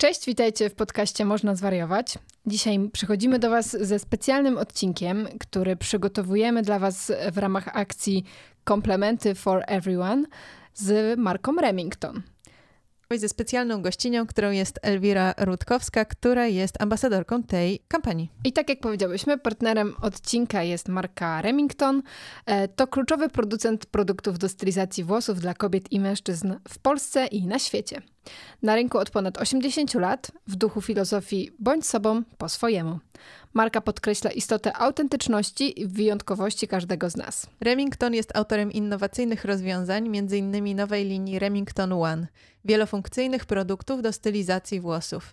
Cześć, witajcie w podcaście Można Zwariować. Dzisiaj przychodzimy do Was ze specjalnym odcinkiem, który przygotowujemy dla Was w ramach akcji Komplementy for Everyone z marką Remington ze specjalną gościnią, którą jest Elwira Rutkowska, która jest ambasadorką tej kampanii. I tak jak powiedziałyśmy, partnerem odcinka jest marka Remington. E, to kluczowy producent produktów do stylizacji włosów dla kobiet i mężczyzn w Polsce i na świecie. Na rynku od ponad 80 lat, w duchu filozofii bądź sobą po swojemu. Marka podkreśla istotę autentyczności i wyjątkowości każdego z nas. Remington jest autorem innowacyjnych rozwiązań, m.in. nowej linii Remington One, wielofunkcyjnych produktów do stylizacji włosów.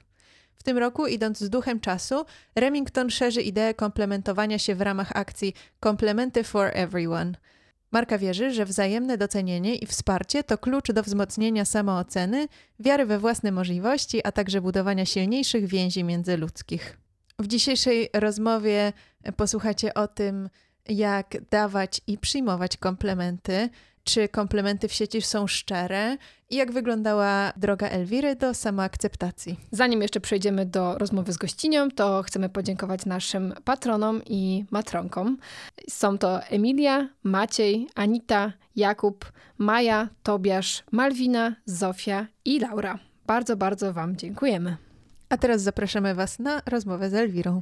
W tym roku, idąc z duchem czasu, Remington szerzy ideę komplementowania się w ramach akcji Complementy for Everyone – Marka wierzy, że wzajemne docenienie i wsparcie to klucz do wzmocnienia samooceny, wiary we własne możliwości, a także budowania silniejszych więzi międzyludzkich. W dzisiejszej rozmowie posłuchacie o tym, jak dawać i przyjmować komplementy, czy komplementy w sieci są szczere i jak wyglądała droga Elwiry do samoakceptacji. Zanim jeszcze przejdziemy do rozmowy z gościnią, to chcemy podziękować naszym patronom i matronkom. Są to Emilia, Maciej, Anita, Jakub, Maja, Tobiasz, Malwina, Zofia i Laura. Bardzo, bardzo Wam dziękujemy. A teraz zapraszamy Was na rozmowę z Elwirą.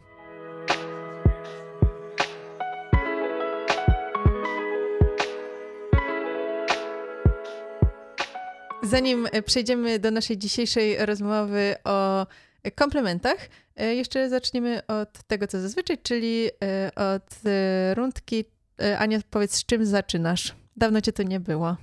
Zanim e, przejdziemy do naszej dzisiejszej rozmowy o komplementach, e, jeszcze zaczniemy od tego, co zazwyczaj, czyli e, od rundki. Ania, powiedz, z czym zaczynasz? Dawno cię to nie było.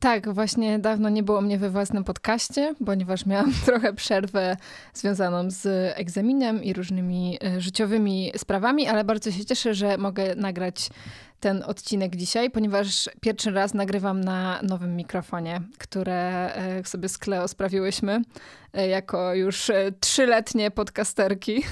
Tak, właśnie dawno nie było mnie we własnym podcaście, ponieważ miałam trochę przerwę związaną z egzaminem i różnymi życiowymi sprawami, ale bardzo się cieszę, że mogę nagrać ten odcinek dzisiaj, ponieważ pierwszy raz nagrywam na nowym mikrofonie, które e, sobie z Kleo sprawiłyśmy e, jako już e, trzyletnie podcasterki.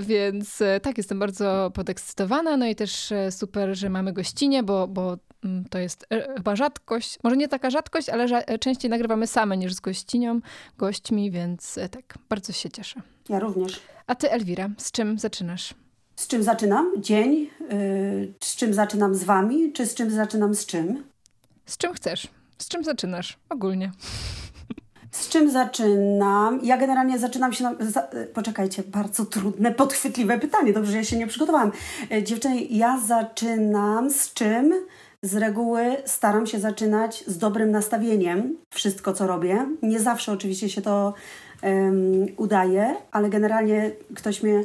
Więc tak, jestem bardzo podekscytowana. No i też super, że mamy gościnie, bo, bo mm, to jest chyba rzadkość. Może nie taka rzadkość, ale częściej nagrywamy same niż z gościnią, gośćmi, więc tak, bardzo się cieszę. Ja również. A ty, Elwira, z czym zaczynasz? Z czym zaczynam? Dzień? Yy, z czym zaczynam z wami? Czy z czym zaczynam z czym? Z czym chcesz? Z czym zaczynasz ogólnie? Z czym zaczynam? Ja generalnie zaczynam się. Na, za, poczekajcie, bardzo trudne, podchwytliwe pytanie. Dobrze, że ja się nie przygotowałam. E, dziewczyny, ja zaczynam z czym? Z reguły staram się zaczynać z dobrym nastawieniem wszystko, co robię. Nie zawsze oczywiście się to um, udaje, ale generalnie ktoś mnie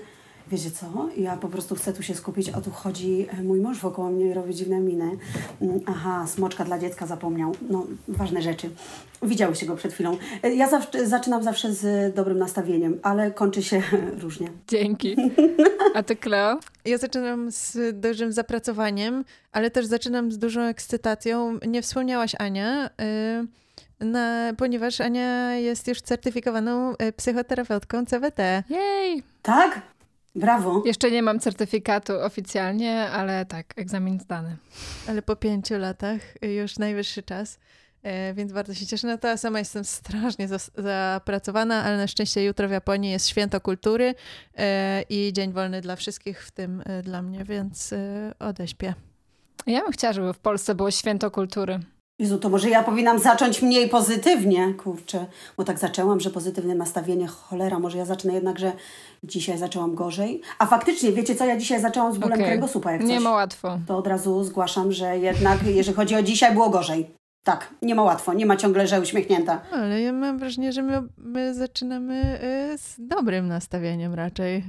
wiecie co, ja po prostu chcę tu się skupić, a tu chodzi e, mój mąż wokoło mnie i robi dziwne miny. Mm, aha, smoczka dla dziecka zapomniał. No, ważne rzeczy. Widziałyście go przed chwilą. E, ja zawsze, zaczynam zawsze z dobrym nastawieniem, ale kończy się różnie. Dzięki. A ty, Kleo? Ja zaczynam z dużym zapracowaniem, ale też zaczynam z dużą ekscytacją. Nie wspomniałaś, Ania, yy, na, ponieważ Ania jest już certyfikowaną psychoterapeutką CWT. Jej! Tak? Brawo. Jeszcze nie mam certyfikatu oficjalnie, ale tak, egzamin zdany. Ale po pięciu latach już najwyższy czas, e, więc bardzo się cieszę na to. sama jestem strasznie zapracowana, ale na szczęście jutro w Japonii jest święto kultury e, i dzień wolny dla wszystkich, w tym e, dla mnie, więc odeśpię. Ja bym chciała, żeby w Polsce było święto kultury. Jezu, to może ja powinnam zacząć mniej pozytywnie, kurczę, bo tak zaczęłam, że pozytywne nastawienie, cholera, może ja zacznę jednak, że dzisiaj zaczęłam gorzej. A faktycznie, wiecie co, ja dzisiaj zaczęłam z bólem okay. kręgosłupa, jak coś. Nie ma łatwo. To od razu zgłaszam, że jednak, jeżeli chodzi o dzisiaj, było gorzej. Tak, nie ma łatwo, nie ma ciągle, że uśmiechnięta. Ale ja mam wrażenie, że my, my zaczynamy y, z dobrym nastawieniem raczej.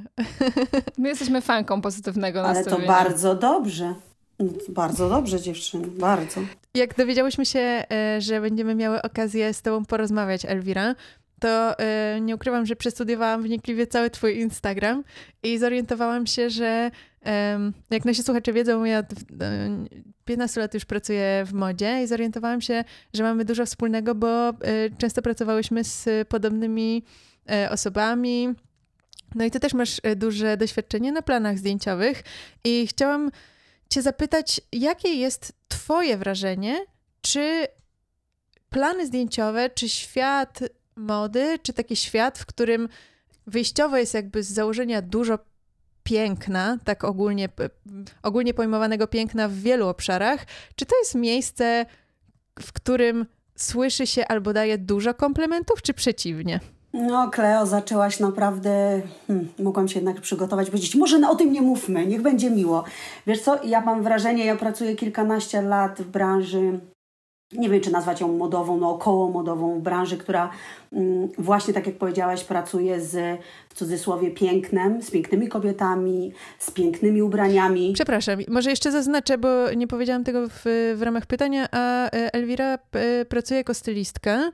My jesteśmy fanką pozytywnego nastawienia. Ale to bardzo dobrze. Bardzo dobrze, dziewczyny, bardzo. Jak dowiedziałyśmy się, e, że będziemy miały okazję z Tobą porozmawiać, Elwira, to e, nie ukrywam, że przestudiowałam wnikliwie cały Twój Instagram i zorientowałam się, że jak nasi słuchacze wiedzą, ja 15 lat już pracuję w modzie i zorientowałam się, że mamy dużo wspólnego, bo e, często pracowałyśmy z podobnymi osobami. No i ty też masz duże doświadczenie na planach zdjęciowych i chciałam Cię zapytać, jakie jest Twoje wrażenie, czy plany zdjęciowe, czy świat mody, czy taki świat, w którym wyjściowo jest jakby z założenia dużo piękna, tak ogólnie, ogólnie pojmowanego piękna w wielu obszarach, czy to jest miejsce, w którym słyszy się albo daje dużo komplementów, czy przeciwnie? No, Kleo, zaczęłaś naprawdę. Hmm, mogłam się jednak przygotować, powiedzieć, może o tym nie mówmy, niech będzie miło. Wiesz co, ja mam wrażenie, ja pracuję kilkanaście lat w branży nie wiem, czy nazwać ją modową, no około modową, w branży, która mm, właśnie, tak jak powiedziałaś, pracuje z, w cudzysłowie, pięknem, z pięknymi kobietami, z pięknymi ubraniami. Przepraszam, może jeszcze zaznaczę, bo nie powiedziałam tego w, w ramach pytania, a e, Elwira e, pracuje jako stylistka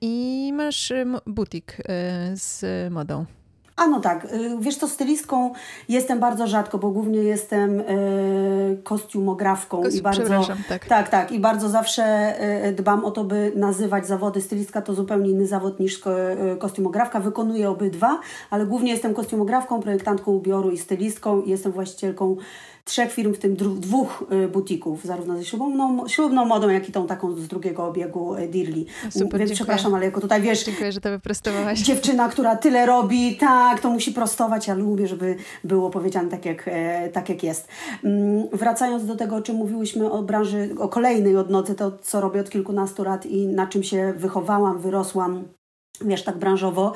i masz butik z modą. A no tak, wiesz co, stylistką jestem bardzo rzadko, bo głównie jestem kostiumografką Kostium, i bardzo tak. tak, tak i bardzo zawsze dbam o to, by nazywać zawody stylistka to zupełnie inny zawód niż kostiumografka. Wykonuję obydwa, ale głównie jestem kostiumografką, projektantką ubioru i stylistką i jestem właścicielką trzech firm, w tym dwóch y, butików, zarówno ze ślubną, ślubną modą, jak i tą taką z drugiego obiegu y, Dirli. Super, Więc dziękuję. przepraszam, ale jako tutaj wiesz... Dziękuję, że to wyprostowałaś. Dziewczyna, która tyle robi, tak, to musi prostować. Ja lubię, żeby było powiedziane tak, jak, e, tak jak jest. Mm, wracając do tego, o czym mówiłyśmy o branży, o kolejnej odnocy, to co robię od kilkunastu lat i na czym się wychowałam, wyrosłam, wiesz, tak branżowo.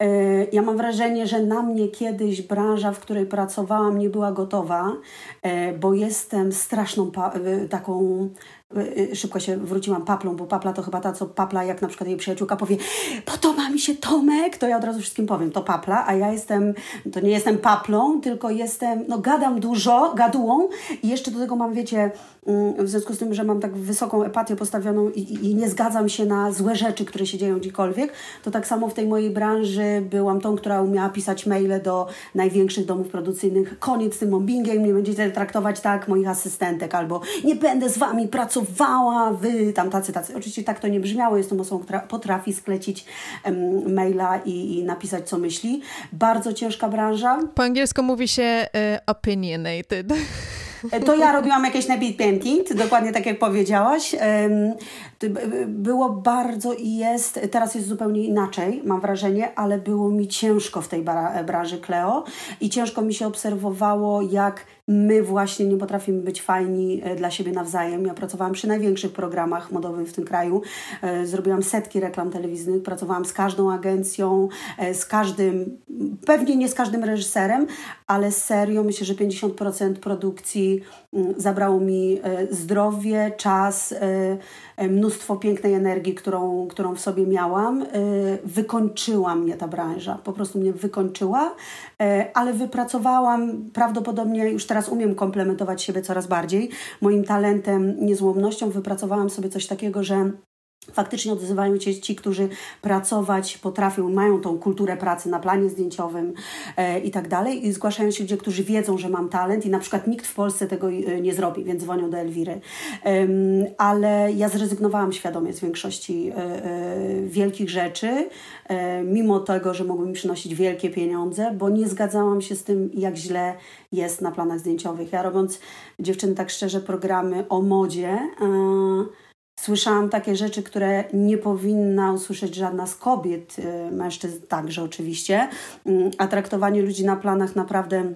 E, ja mam wrażenie, że na mnie kiedyś branża, w której pracowałam, nie była gotowa, e, bo jestem straszną e, taką szybko się wróciłam paplą, bo papla to chyba ta, co papla, jak na przykład jej przyjaciółka powie, podoba mi się Tomek, to ja od razu wszystkim powiem, to papla, a ja jestem, to nie jestem paplą, tylko jestem, no gadam dużo, gadułą i jeszcze do tego mam, wiecie, w związku z tym, że mam tak wysoką empatię postawioną i, i nie zgadzam się na złe rzeczy, które się dzieją gdziekolwiek, to tak samo w tej mojej branży byłam tą, która umiała pisać maile do największych domów produkcyjnych, koniec z tym mobbingiem, nie będziecie traktować tak moich asystentek, albo nie będę z wami pracowała, wy tam tacy, tacy. Oczywiście tak to nie brzmiało, jestem osobą, która potrafi sklecić maila i, i, napisać, co myśli. Bardzo ciężka branża. Po angielsku mówi się y, opinionated. E, to ja robiłam jakieś nappy painting, dokładnie tak jak powiedziałaś. Było bardzo i jest, teraz jest zupełnie inaczej, mam wrażenie, ale było mi ciężko w tej branży Cleo i ciężko mi się obserwowało, jak my właśnie nie potrafimy być fajni e, dla siebie nawzajem. Ja pracowałam przy największych programach modowych w tym kraju. E, zrobiłam setki reklam telewizyjnych, pracowałam z każdą agencją, e, z każdym, pewnie nie z każdym reżyserem, ale serio myślę, że 50% produkcji zabrało mi zdrowie, czas, mnóstwo pięknej energii, którą, którą w sobie miałam. Wykończyła mnie ta branża, po prostu mnie wykończyła, ale wypracowałam prawdopodobnie już teraz umiem komplementować siebie coraz bardziej. Moim talentem, niezłomnością wypracowałam sobie coś takiego, że faktycznie odzywają się ci, którzy pracować potrafią, mają tą kulturę pracy na planie zdjęciowym e, i tak dalej i zgłaszają się ludzie, którzy wiedzą, że mam talent i na przykład nikt w Polsce tego e, nie zrobi, więc dzwonią do Elwiry. E, ale ja zrezygnowałam świadomie z większości e, e, wielkich rzeczy, e, mimo tego, że mogły mi przynosić wielkie pieniądze, bo nie zgadzałam się z tym, jak źle jest na planach zdjęciowych. Ja robiąc, dziewczyny, tak szczerze, programy o modzie, Słyszałam takie rzeczy, które nie powinna usłyszeć żadna z kobiet, y, mężczyzn także oczywiście, mm, a traktowanie ludzi na planach naprawdę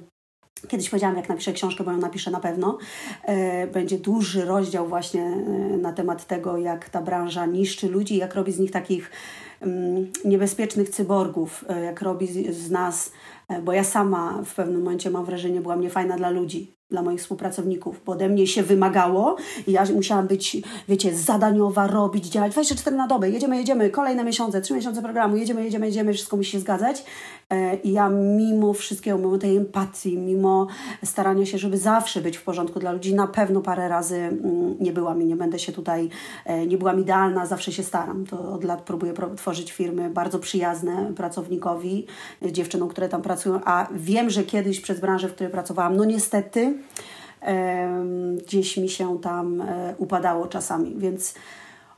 Kiedyś powiedziałam, jak napiszę książkę, bo ją napiszę na pewno. E, będzie duży rozdział właśnie e, na temat tego, jak ta branża niszczy ludzi, jak robi z nich takich mm, niebezpiecznych cyborgów, jak robi z nas, bo ja sama w pewnym momencie mam wrażenie, byłam niefajna dla ludzi dla moich współpracowników, bo ode mnie się wymagało i ja musiałam być, wiecie, zadaniowa, robić, działać 24 na dobę, jedziemy, jedziemy, kolejne miesiące, trzy miesiące programu, jedziemy, jedziemy, jedziemy, wszystko musi się zgadzać. E, I ja mimo wszystkiego, mimo tej empatii, mimo starania się, żeby zawsze być w porządku dla ludzi, na pewno parę razy mm, nie byłam i nie będę się tutaj, e, nie byłam idealna, zawsze się staram. To od lat próbuję tworzyć firmy bardzo przyjazne pracownikowi, dziewczynom, które tam pracują, a wiem, że kiedyś przez branżę, w której pracowałam, no niestety gdzieś mi się tam e, upadało czasami, więc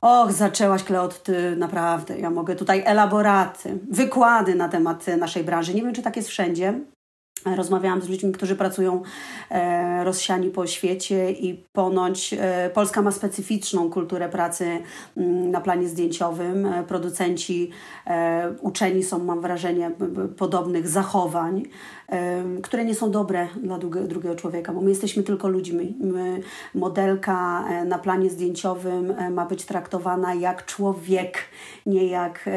och, zaczęłaś Kleot, ty naprawdę, ja mogę tutaj elaboraty, wykłady na temat naszej branży. Nie wiem, czy tak jest wszędzie, Rozmawiałam z ludźmi, którzy pracują e, rozsiani po świecie i ponoć e, Polska ma specyficzną kulturę pracy m, mm, na planie zdjęciowym. E, producenci e, uczeni są, mam wrażenie, podobnych zachowań, e, które nie są dobre dla drugiego, drugiego człowieka, bo my jesteśmy tylko ludźmi. My, modelka e, na planie zdjęciowym ma być traktowana jak człowiek, nie jak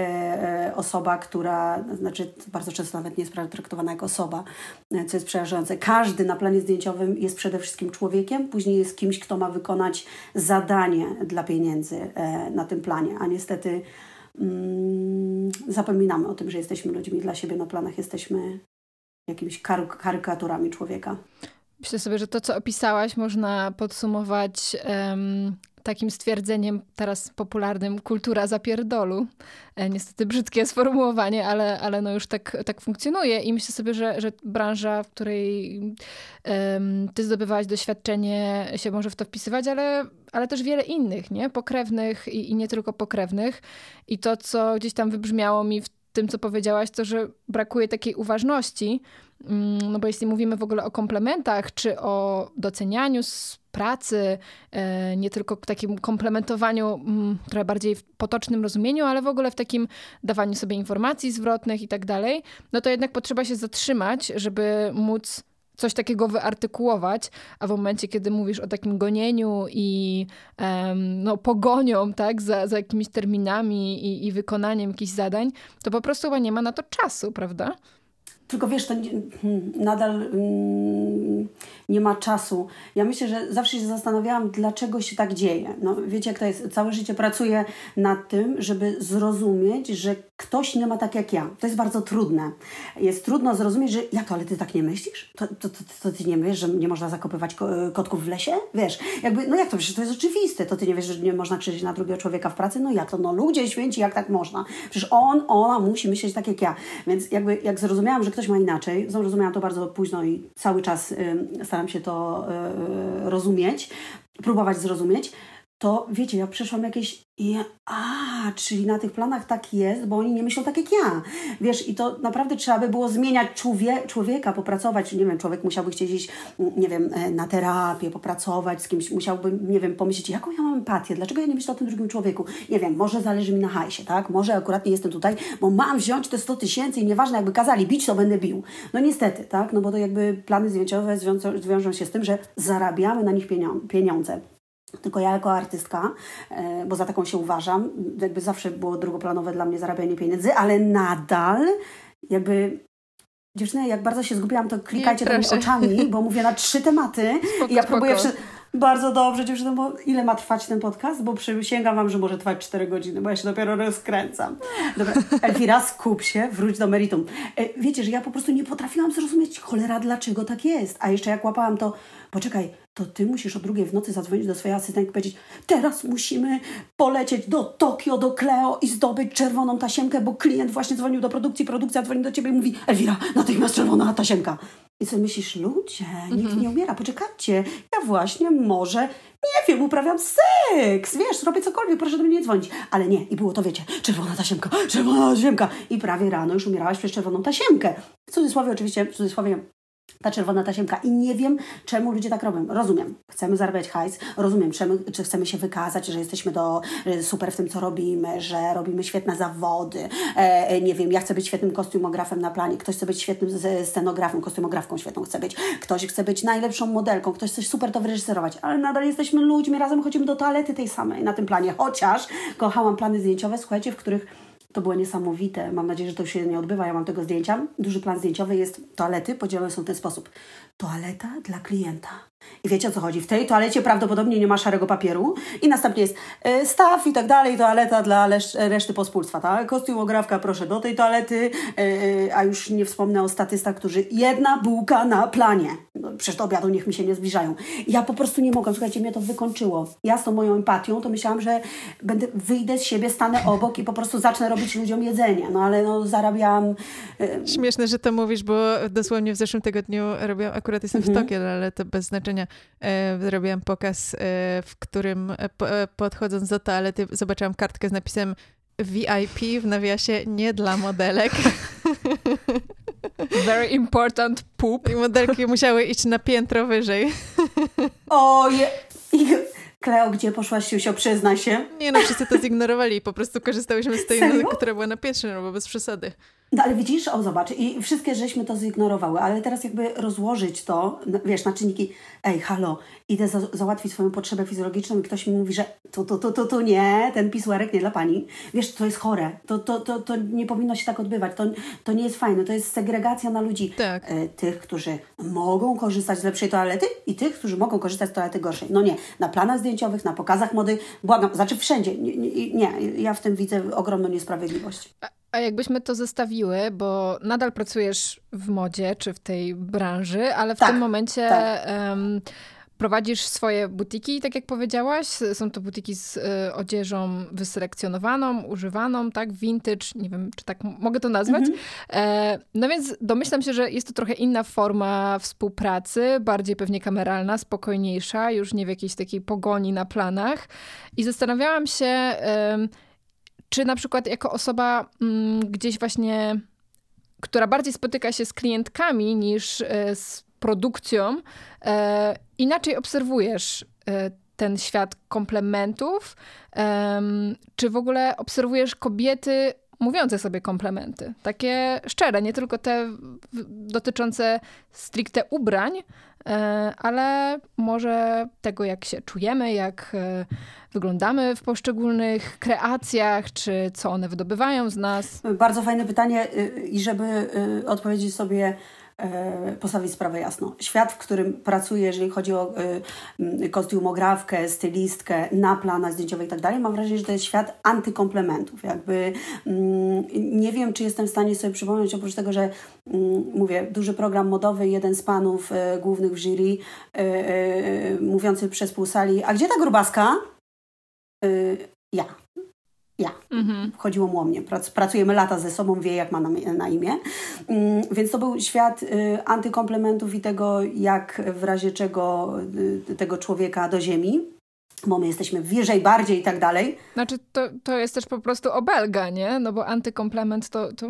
osoba, która, znaczy bardzo często nawet nie jest traktowana jak osoba co jest przerażające. Każdy na planie zdjęciowym jest przede wszystkim człowiekiem, później jest kimś, kto ma wykonać zadanie dla pieniędzy e, na tym planie, a niestety mm, zapominamy o tym, że jesteśmy ludźmi dla siebie na planach, jesteśmy jakimiś karykaturami człowieka. Myślę sobie, że to, co opisałaś, można podsumować um, takim stwierdzeniem teraz popularnym kultura zapierdolu. E, niestety brzydkie sformułowanie, ale, ale no już tak, tak funkcjonuje i myślę sobie, że, że branża, w której um, ty zdobywałaś doświadczenie się może w to wpisywać, ale, ale też wiele innych, nie? Pokrewnych i, i nie tylko pokrewnych. I to, co gdzieś tam wybrzmiało mi w tym, co powiedziałaś, to, że brakuje takiej uważności, mm, no bo jeśli mówimy w ogóle o komplementach, czy o docenianiu pracy, e, nie tylko takim komplementowaniu mm, trochę bardziej w potocznym rozumieniu, ale w ogóle w takim dawaniu sobie informacji zwrotnych i tak dalej, no to jednak potrzeba się zatrzymać, żeby móc coś takiego wyartykułować, a w momencie, kiedy mówisz o takim gonieniu i um, no, pogonią tak, za, za jakimiś terminami i, i wykonaniem jakichś zadań, to po prostu chyba nie ma na to czasu, prawda? Tylko wiesz, to hmm, nadal mm, nie ma czasu. Ja myślę, że zawsze się zastanawiałam, dlaczego się tak dzieje. No, wiecie, jak to jest. Całe życie pracuję nad tym, żeby zrozumieć, że ktoś nie ma tak jak ja. To jest bardzo trudne. Jest trudno zrozumieć, że jak ale ty tak nie myślisz? To, to, to, to ty nie wiesz, że nie można zakopywać kotków w lesie? Wiesz, jakby, no jak to? Przecież to jest oczywiste. To ty nie wiesz, że nie można krzyczeć na drugiego człowieka w pracy? No jak to? No ludzie święci, jak tak można? Przecież on, ona musi myśleć tak jak ja. Więc jakby, jak zrozumiałam, że ktoś ma inaczej, zrozumiałam to bardzo późno i cały czas y, staram się to y, rozumieć, próbować zrozumieć, to wiecie, ja przeszłam jakieś i a, czyli na tych planach tak jest, bo oni nie myślą tak jak ja. Wiesz, i to naprawdę trzeba by było zmieniać człowie, człowieka, popracować. Nie wiem, człowiek musiałby chcieć iść, nie wiem, e, na terapię, popracować z kimś, musiałby, nie wiem, pomyśleć, jaką ja mam empatię, dlaczego ja nie myślę o tym drugim człowieku. Nie wiem, może zależy mi na hajsie, tak? Może akurat nie jestem tutaj, bo mam wziąć te 100 tysięcy i nieważne, jakby kazali bić, to będę bił. No niestety, tak? No bo to jakby plany zdjęciowe zwiążą się z tym, że zarabiamy na nich pieniądze. Tylko ja jako artystka, e, bo za taką się uważam, jakby zawsze było drugoplanowe dla mnie zarabianie pieniędzy, ale nadal jakby dziewczyny, jak bardzo się zgubiłam, to klikajcie tymi oczami, bo mówię na trzy tematy spoko, i ja próbuję... Przy... Bardzo dobrze, dziewczyny, bo ile ma trwać ten podcast? Bo przysięgam Wam, że może trwać 4 godziny, bo ja się dopiero rozkręcam. Dobra, Elwira, skup się, wróć do meritum. E, wiecie, że ja po prostu nie potrafiłam zrozumieć, cholera, dlaczego tak jest. A jeszcze jak łapałam to, poczekaj, to ty musisz o drugiej w nocy zadzwonić do swojej asystentki i powiedzieć teraz musimy polecieć do Tokio, do Cleo i zdobyć czerwoną tasiemkę, bo klient właśnie dzwonił do produkcji, produkcja dzwoni do ciebie i mówi Elwira, natychmiast czerwona tasiemka. I co myślisz, ludzie, nikt mhm. nie umiera, poczekajcie, ja właśnie może, nie wiem, uprawiam seks, wiesz, robię cokolwiek, proszę do mnie nie dzwonić. Ale nie, i było to, wiecie, czerwona tasiemka, czerwona tasiemka. I prawie rano już umierałaś przez czerwoną tasiemkę. W cudzysłowie oczywiście, w cudzysłowie ta czerwona tasiemka. I nie wiem, czemu ludzie tak robią. Rozumiem, chcemy zarabiać hajs, rozumiem, czemu, czy chcemy się wykazać, że jesteśmy do, super w tym, co robimy, że robimy świetne zawody. E, e, nie wiem, ja chcę być świetnym kostiumografem na planie, ktoś chce być świetnym scenografem, kostiumografką świetną chce być, ktoś chce być najlepszą modelką, ktoś chce super to wyreżyserować, ale nadal jesteśmy ludźmi, razem chodzimy do toalety tej samej na tym planie. Chociaż kochałam plany zdjęciowe, słuchajcie, w których to było niesamowite. Mam nadzieję, że to się nie odbywa. Ja mam tego zdjęcia. Duży plan zdjęciowy jest toalety. Podzielone są w ten sposób. Toaleta dla klienta. I wiecie o co chodzi? W tej toalecie prawdopodobnie nie ma szarego papieru i następnie jest y, staw i tak dalej, toaleta dla reszty pospólstwa, tak? Kostiumografka proszę do tej toalety, y, a już nie wspomnę o statystach, którzy jedna bułka na planie. No, przecież do obiadu niech mi się nie zbliżają. Ja po prostu nie mogłam, słuchajcie, mnie to wykończyło. Ja z tą moją empatią to myślałam, że będę, wyjdę z siebie, stanę obok i po prostu zacznę robić ludziom jedzenie. No ale no zarabiam... Y... Śmieszne, że to mówisz, bo dosłownie w zeszłym tygodniu robiłam, akurat jestem w mhm. Tokio, ale to bez znaczenia, e, zrobiłam pokaz, e, w którym e, podchodząc do toalety zobaczyłam kartkę z napisem VIP w nawiasie nie dla modelek. Very important poop. I modelki musiały iść na piętro wyżej. O, je... Kleo, gdzie poszłaś, Siusio, przyznaj się. Nie no, wszyscy to zignorowali i po prostu korzystałyśmy z tej, Serio? która była na pierwszym, no bo bez przesady. No ale widzisz, o zobacz, i wszystkie żeśmy to zignorowały, ale teraz jakby rozłożyć to, wiesz, na czynniki, ej, halo, idę za, załatwić swoją potrzebę fizjologiczną i ktoś mi mówi, że tu, tu, tu, tu, tu nie, ten pisuarek nie dla pani. Wiesz, to jest chore, to, to, to, to nie powinno się tak odbywać, to, to nie jest fajne, to jest segregacja na ludzi. Tak. E, tych, którzy mogą korzystać z lepszej toalety i tych, którzy mogą korzystać z toalety gorszej. No nie, na planach zdjęciowych, na pokazach mody, błagam, znaczy wszędzie, nie, nie, nie ja w tym widzę ogromną niesprawiedliwość. A jakbyśmy to zestawiły, bo nadal pracujesz w modzie czy w tej branży, ale w tak, tym momencie tak. um, prowadzisz swoje butiki, tak jak powiedziałaś. Są to butiki z y, odzieżą wyselekcjonowaną, używaną, tak? Vintage, nie wiem, czy tak mogę to nazwać. Mhm. E, no więc domyślam się, że jest to trochę inna forma współpracy, bardziej pewnie kameralna, spokojniejsza, już nie w jakiejś takiej pogoni na planach. I zastanawiałam się. Y, czy na przykład jako osoba mm, gdzieś właśnie, która bardziej spotyka się z klientkami niż e, z produkcją, e, inaczej obserwujesz e, ten świat komplementów? Czy w ogóle obserwujesz kobiety mówiące sobie komplementy? Takie szczere, nie tylko te dotyczące stricte ubrań, ale może tego, jak się czujemy, jak wyglądamy w poszczególnych kreacjach, czy co one wydobywają z nas? Bardzo fajne pytanie y, i żeby y, odpowiedzieć sobie e, postawić sprawę jasno. Świat, w którym pracuję, jeżeli chodzi o y, kostiumografkę, stylistkę, na planach zdjęciowych i tak dalej, mam wrażenie, że to jest świat antykomplementów. Jakby mm, nie wiem, czy jestem w stanie sobie przypomnieć, oprócz tego, że mm, mówię, duży program modowy, jeden z panów e, głównych w jury, e, mówiący przez pół sali, a gdzie ta grubaska? Ja. Ja. Mhm. Chodziło mu o mnie. Prac, pracujemy lata ze sobą, wie jak ma na, na imię. Mm, więc to był świat y, antykomplementów i tego, jak w razie czego y, tego człowieka do ziemi bo my jesteśmy wyżej, bardziej i tak dalej. Znaczy, to, to jest też po prostu obelga, nie? No bo antykomplement to, to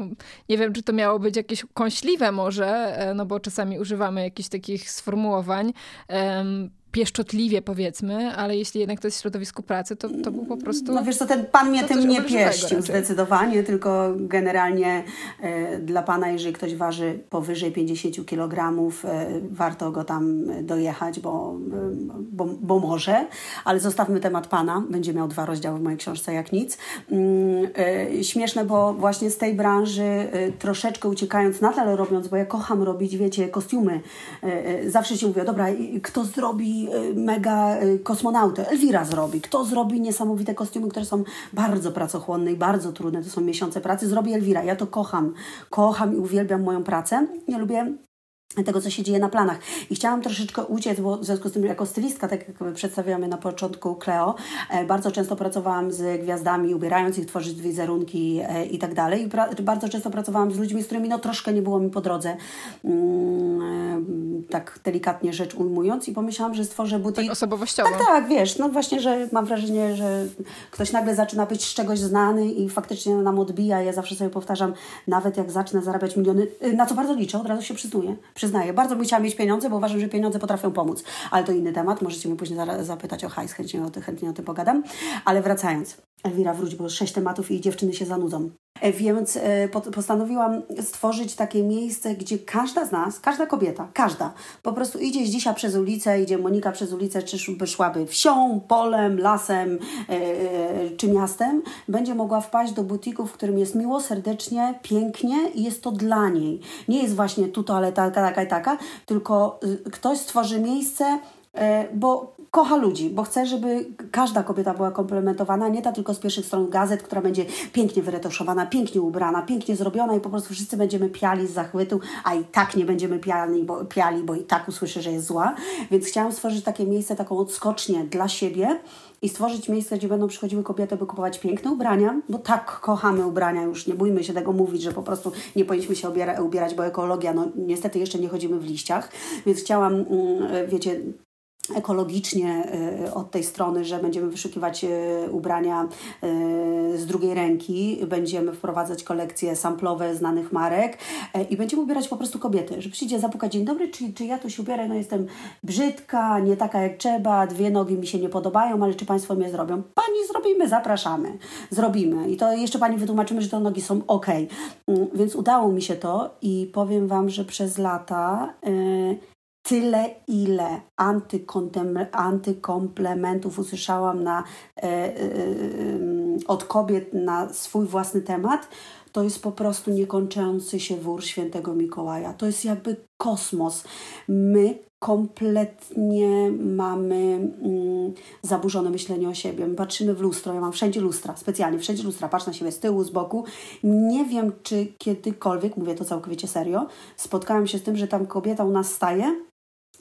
nie wiem, czy to miało być jakieś kąśliwe może, e, no bo czasami używamy jakichś takich sformułowań. Um, pieszczotliwie powiedzmy, ale jeśli jednak to jest w środowisku pracy, to, to był po prostu... No wiesz co, ten pan mnie tym nie pieścił zdecydowanie, tylko generalnie e, dla pana, jeżeli ktoś waży powyżej 50 kg, e, warto go tam dojechać, bo, bo, bo może, ale zostawmy temat pana, będzie miał dwa rozdziały w mojej książce jak nic. Mm, e, śmieszne, bo właśnie z tej branży e, troszeczkę uciekając, nadal robiąc, bo ja kocham robić, wiecie, kostiumy, e, e, zawsze się mówię, dobra, kto zrobi Y, mega y, kosmonautę. Elwira zrobi. Kto zrobi niesamowite kostiumy, które są bardzo pracochłonne i bardzo trudne, to są miesiące pracy, zrobi Elwira. Ja to kocham. Kocham i uwielbiam moją pracę. Ja lubię tego, co się dzieje na planach. I chciałam troszeczkę uciec, bo w związku z tym jako stylistka, tak jak przedstawiamy na początku Cleo, e, bardzo często pracowałam z gwiazdami, ubierając ich, tworzyć wizerunki e, i tak dalej. I bardzo często pracowałam z ludźmi, z którymi no troszkę nie było mi po drodze, mm, e, tak delikatnie rzecz ujmując i pomyślałam, że stworzę butik. Tak osobowościowo. Tak, tak, wiesz, no właśnie, że mam wrażenie, że ktoś nagle zaczyna być z czegoś znany i faktycznie nam odbija. Ja zawsze sobie powtarzam, nawet jak zacznę zarabiać miliony, na co bardzo liczę, od razu się przyznaję przyznaję. Bardzo bym chciała mieć pieniądze, bo uważam, że pieniądze potrafią pomóc. Ale to inny temat. Możecie mnie później zapytać o hajs, chętnie o, chętnie o tym pogadam. Ale wracając. Elwira, wróć, bo sześć tematów i dziewczyny się zanudzą. E, więc e, postanowiłam stworzyć takie miejsce, gdzie każda z nas, każda kobieta, każda, po prostu idzie dzisiaj przez ulicę, idzie Monika przez ulicę, czy szłaby wsią, polem, lasem e, czy miastem, będzie mogła wpaść do butiku, w którym jest miło, serdecznie, pięknie i jest to dla niej. Nie jest właśnie tu toaleta taka, taka i taka, tylko y, ktoś stworzy miejsce, bo kocha ludzi, bo chce, żeby każda kobieta była komplementowana, nie ta tylko z pierwszych stron gazet, która będzie pięknie wyretoszowana, pięknie ubrana, pięknie zrobiona i po prostu wszyscy będziemy piali z zachwytu, a i tak nie będziemy piali, bo, piali, bo i tak usłyszy, że jest zła. Więc chciałam stworzyć takie miejsce, taką odskocznię dla siebie, i stworzyć miejsce, gdzie będą przychodziły kobiety, by kupować piękne ubrania, bo tak kochamy ubrania, już nie bójmy się tego mówić, że po prostu nie powinniśmy się ubierać, bo ekologia, no niestety jeszcze nie chodzimy w liściach, więc chciałam, mm, wiecie, ekologicznie y, od tej strony, że będziemy wyszukiwać y, ubrania y, z drugiej ręki, będziemy wprowadzać kolekcje samplowe znanych marek i będziemy ubierać po prostu kobiety, że przyjdzie zapukać dzień dobry, czy, czy ja tu się ubierę, no jestem brzydka, nie taka jak trzeba, dwie nogi mi się nie podobają, ale czy Państwo mnie zrobią? Pani zrobimy, zapraszamy, zrobimy i to jeszcze Pani wytłumaczymy, że te nogi są ok. Mm, więc udało mi się to i powiem Wam, że przez lata tyle, ile antykomplementów usłyszałam na, e, e, od kobiet na swój własny temat, to jest po prostu niekończący się wór świętego Mikołaja. To jest jakby kosmos. My kompletnie mamy mm, zaburzone myślenie o siebie. My patrzymy w lustro, ja mam wszędzie lustra, specjalnie wszędzie lustra, patrz na siebie z tyłu, z boku. Nie wiem, czy kiedykolwiek, mówię to całkowicie serio, spotkałam się z tym, że tam kobieta u nas staje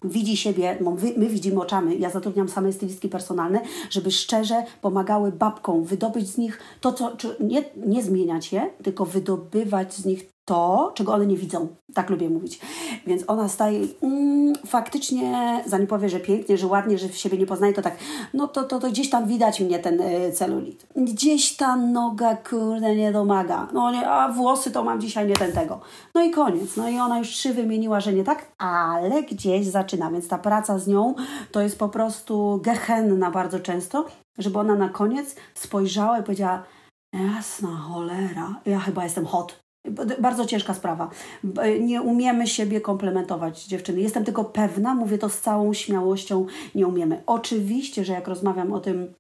widzi siebie, my, my, widzimy oczami, ja zatrudniam same stylistki personalne, żeby szczerze pomagały babkom wydobyć z nich to, co, nie, nie zmieniać je, tylko wydobywać z nich to, czego one nie widzą. Tak lubię mówić. Więc ona staje mm, faktycznie, zanim powie, że pięknie, że ładnie, że w siebie nie poznaje, to tak, no to, to, to gdzieś tam widać mnie ten y, celulit. Gdzieś ta noga, kurde, nie domaga. No nie, a włosy to mam dzisiaj nie ten tego. No i koniec. No i ona już trzy wymieniła, że nie tak, ale gdzieś zaczyna. Więc ta praca z nią to jest po prostu gehenna bardzo często, żeby ona na koniec spojrzała i powiedziała, jasna cholera, ja chyba jestem hot. Bardzo ciężka sprawa. Nie umiemy siebie komplementować, dziewczyny. Jestem tylko pewna, mówię to z całą śmiałością, nie umiemy. Oczywiście, że jak rozmawiam o tym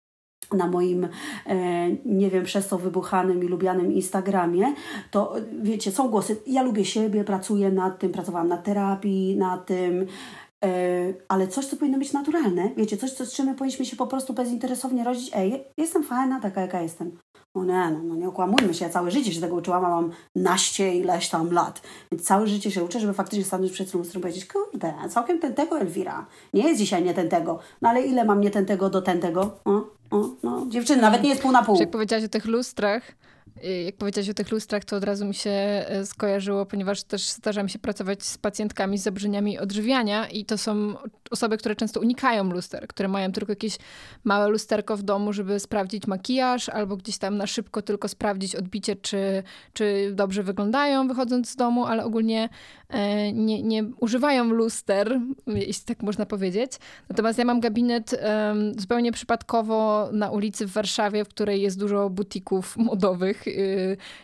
na moim, e, nie wiem, przez co wybuchanym i lubianym Instagramie, to wiecie, są głosy, ja lubię siebie, pracuję nad tym, pracowałam na terapii, na tym, ale coś, co powinno być naturalne, wiecie, coś, co, z czym my powinniśmy się po prostu bezinteresownie rodzić, ej, jestem fajna taka, jaka jestem. No nie, no, no nie okłamujmy się, ja całe życie się tego uczyłam, a mam naście ileś tam lat. Więc całe życie się uczę, żeby faktycznie stanąć przed lustrem i powiedzieć, kurde, całkiem ten tego Elwira. Nie jest dzisiaj nie ten tego. No ale ile mam nie ten tego do ten tego? O, no, dziewczyny, nawet nie jest pół na pół. Jak powiedziałaś o tych lustrach, jak powiedziałeś o tych lustrach, to od razu mi się e, skojarzyło, ponieważ też zdarza mi się pracować z pacjentkami z zaburzeniami odżywiania i to są osoby, które często unikają luster, które mają tylko jakieś małe lusterko w domu, żeby sprawdzić makijaż albo gdzieś tam na szybko tylko sprawdzić odbicie, czy, czy dobrze wyglądają wychodząc z domu, ale ogólnie e, nie, nie używają luster, jeśli tak można powiedzieć. Natomiast ja mam gabinet zupełnie przypadkowo na ulicy w Warszawie, w której jest dużo butików modowych Y,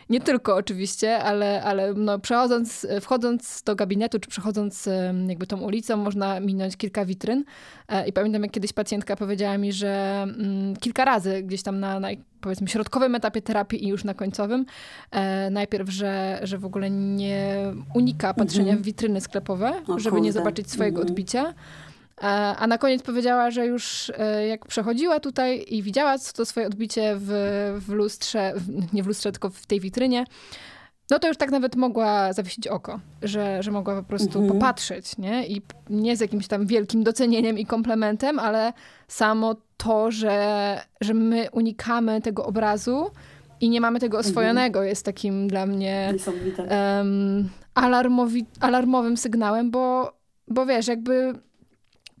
nie tylko oczywiście, ale, ale no, przechodząc, wchodząc do gabinetu, czy przechodząc jakby tą ulicą, można minąć kilka witryn. E, I pamiętam, jak kiedyś pacjentka powiedziała mi, że mm, kilka razy gdzieś tam na, na powiedzmy środkowym etapie terapii i już na końcowym, e, najpierw, że, że w ogóle nie unika patrzenia mhm. w witryny sklepowe, żeby nie zobaczyć swojego mhm. odbicia. A na koniec powiedziała, że już e, jak przechodziła tutaj i widziała to swoje odbicie w, w lustrze, nie w lustrze, tylko w tej witrynie, no to już tak nawet mogła zawiesić oko, że, że mogła po prostu mhm. popatrzeć, nie? I nie z jakimś tam wielkim docenieniem i komplementem, ale samo to, że, że my unikamy tego obrazu i nie mamy tego mhm. oswojonego, mhm. jest takim dla mnie um, alarmowi, alarmowym sygnałem, bo, bo wiesz, jakby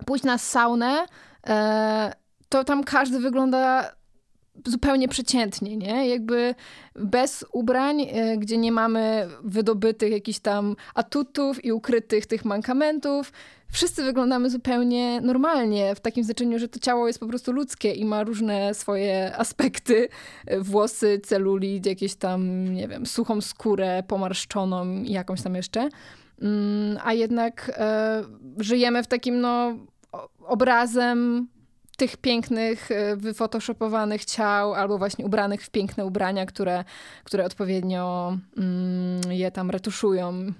pójść na saunę, e, to tam każdy wygląda zupełnie przeciętnie, nie? Jakby bez ubrań, e, gdzie nie mamy wydobytych jakichś tam atutów i ukrytych tych mankamentów. Wszyscy wyglądamy zupełnie normalnie, w takim znaczeniu, że to ciało jest po prostu ludzkie i ma różne swoje aspekty. Włosy, celulit, jakieś tam, nie wiem, suchą skórę, pomarszczoną i jakąś tam jeszcze. Mm, a jednak e, żyjemy w takim no, obrazem tych pięknych, e, wyfotoshopowanych ciał, albo właśnie ubranych w piękne ubrania, które, które odpowiednio mm, je tam retuszują.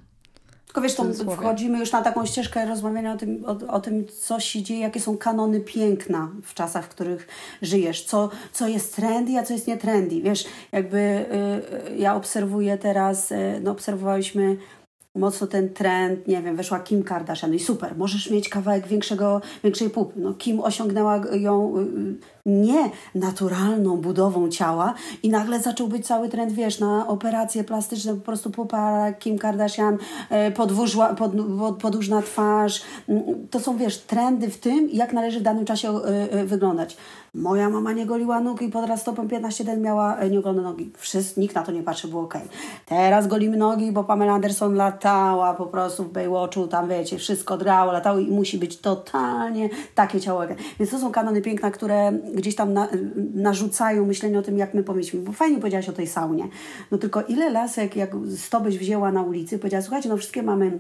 Tylko wiesz, to wchodzimy już na taką ścieżkę rozmawiania o tym, o, o, tym, co się dzieje, jakie są kanony piękna w czasach, w których żyjesz, co, co jest trendy, a co jest nie trendy. Wiesz, jakby y, y ja obserwuję teraz, y, no obserwowaliśmy mocno ten trend, nie wiem, weszła Kim Kardashian no i super, możesz mieć kawałek większego, większej pupy. No Kim osiągnęła ją y, y, nie naturalną budową ciała i nagle zaczął być cały trend, wiesz, na operacje plastyczne, po prostu pupa Kim Kardashian, e, podwóżła, pod, podłużna twarz. Mm, to są, wiesz, trendy w tym, jak należy w danym czasie e, e, wyglądać. Moja mama nie goliła nóg i pod stopą 15 lat miała nieogolone nogi. Wszyscy, nikt na to nie patrzy, było ok. Teraz golimy nogi, bo Pamela Anderson latała po prostu w Baywatchu, tam wiecie, wszystko drało, latało i musi być totalnie takie ciało. Więc to są kanony piękna, które gdzieś tam na, narzucają myślenie o tym, jak my powinniśmy. Bo fajnie powiedziałaś o tej saunie. No tylko ile lasek, jak sto byś wzięła na ulicy, powiedziała, słuchajcie, no wszystkie mamy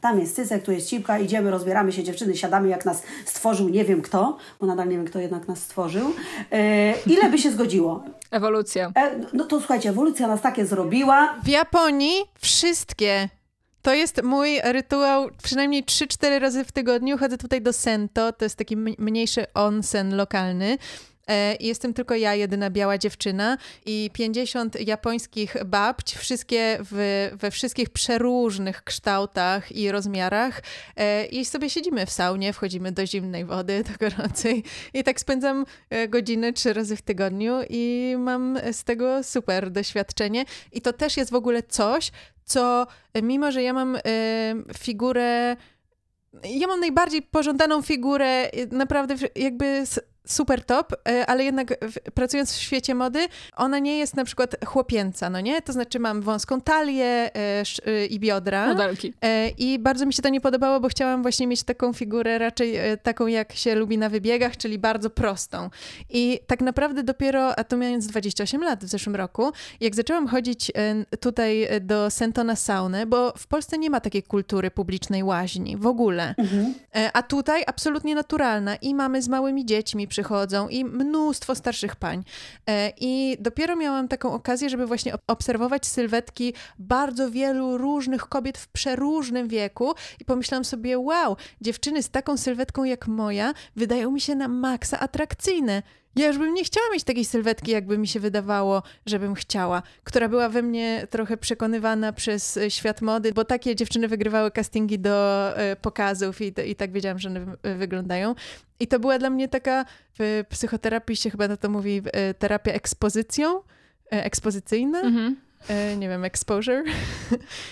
tam jest cycek, tu jest cipka, idziemy, rozbieramy się dziewczyny, siadamy jak nas stworzył nie wiem kto, bo nadal nie wiem kto jednak nas stworzył. E, ile by się zgodziło? Ewolucja. E, no to słuchajcie, ewolucja nas takie zrobiła. W Japonii wszystkie to jest mój rytuał przynajmniej 3-4 razy w tygodniu. Chodzę tutaj do Sento, to jest taki mniejszy onsen lokalny. E, jestem tylko ja, jedyna biała dziewczyna i 50 japońskich babć, wszystkie w, we wszystkich przeróżnych kształtach i rozmiarach. E, I sobie siedzimy w saunie, wchodzimy do zimnej wody, do gorącej i tak spędzam e, godziny trzy razy w tygodniu i mam z tego super doświadczenie. I to też jest w ogóle coś, co mimo, że ja mam figurę ja mam najbardziej pożądaną figurę, naprawdę jakby super top, e, ale jednak pracując w świecie mody, ona nie jest na przykład chłopięca, no nie? To znaczy mam wąską talię e, e, i biodra. Modelki. I bardzo mi się to nie podobało, bo chciałam właśnie mieć taką figurę raczej taką, jak się lubi na wybiegach, czyli bardzo prostą. I tak naprawdę dopiero, a to mając 28 lat w zeszłym roku, jak zaczęłam chodzić tutaj do Sentona saunę, bo w Polsce nie ma takiej kultury publicznej łaźni w ogóle. Mhm. A tutaj absolutnie naturalna i mamy z małymi dziećmi, przychodzą i mnóstwo starszych pań. E, I dopiero miałam taką okazję, żeby właśnie obserwować sylwetki bardzo wielu różnych kobiet w przeróżnym wieku i pomyślałam sobie, wow, dziewczyny z taką sylwetką jak moja wydają mi się na maksa atrakcyjne. Ja już bym nie chciała mieć takiej sylwetki, jakby mi się wydawało, żebym chciała, która była we mnie trochę przekonywana przez e, świat mody, bo takie dziewczyny wygrywały castingi do e, pokazów i, i tak wiedziałam, że one wyglądają. I to była dla mnie taka, w psychoterapii się chyba na to mówi, e, terapia ekspozycją, ekspozycyjna. Mhm. E, nie wiem, exposure?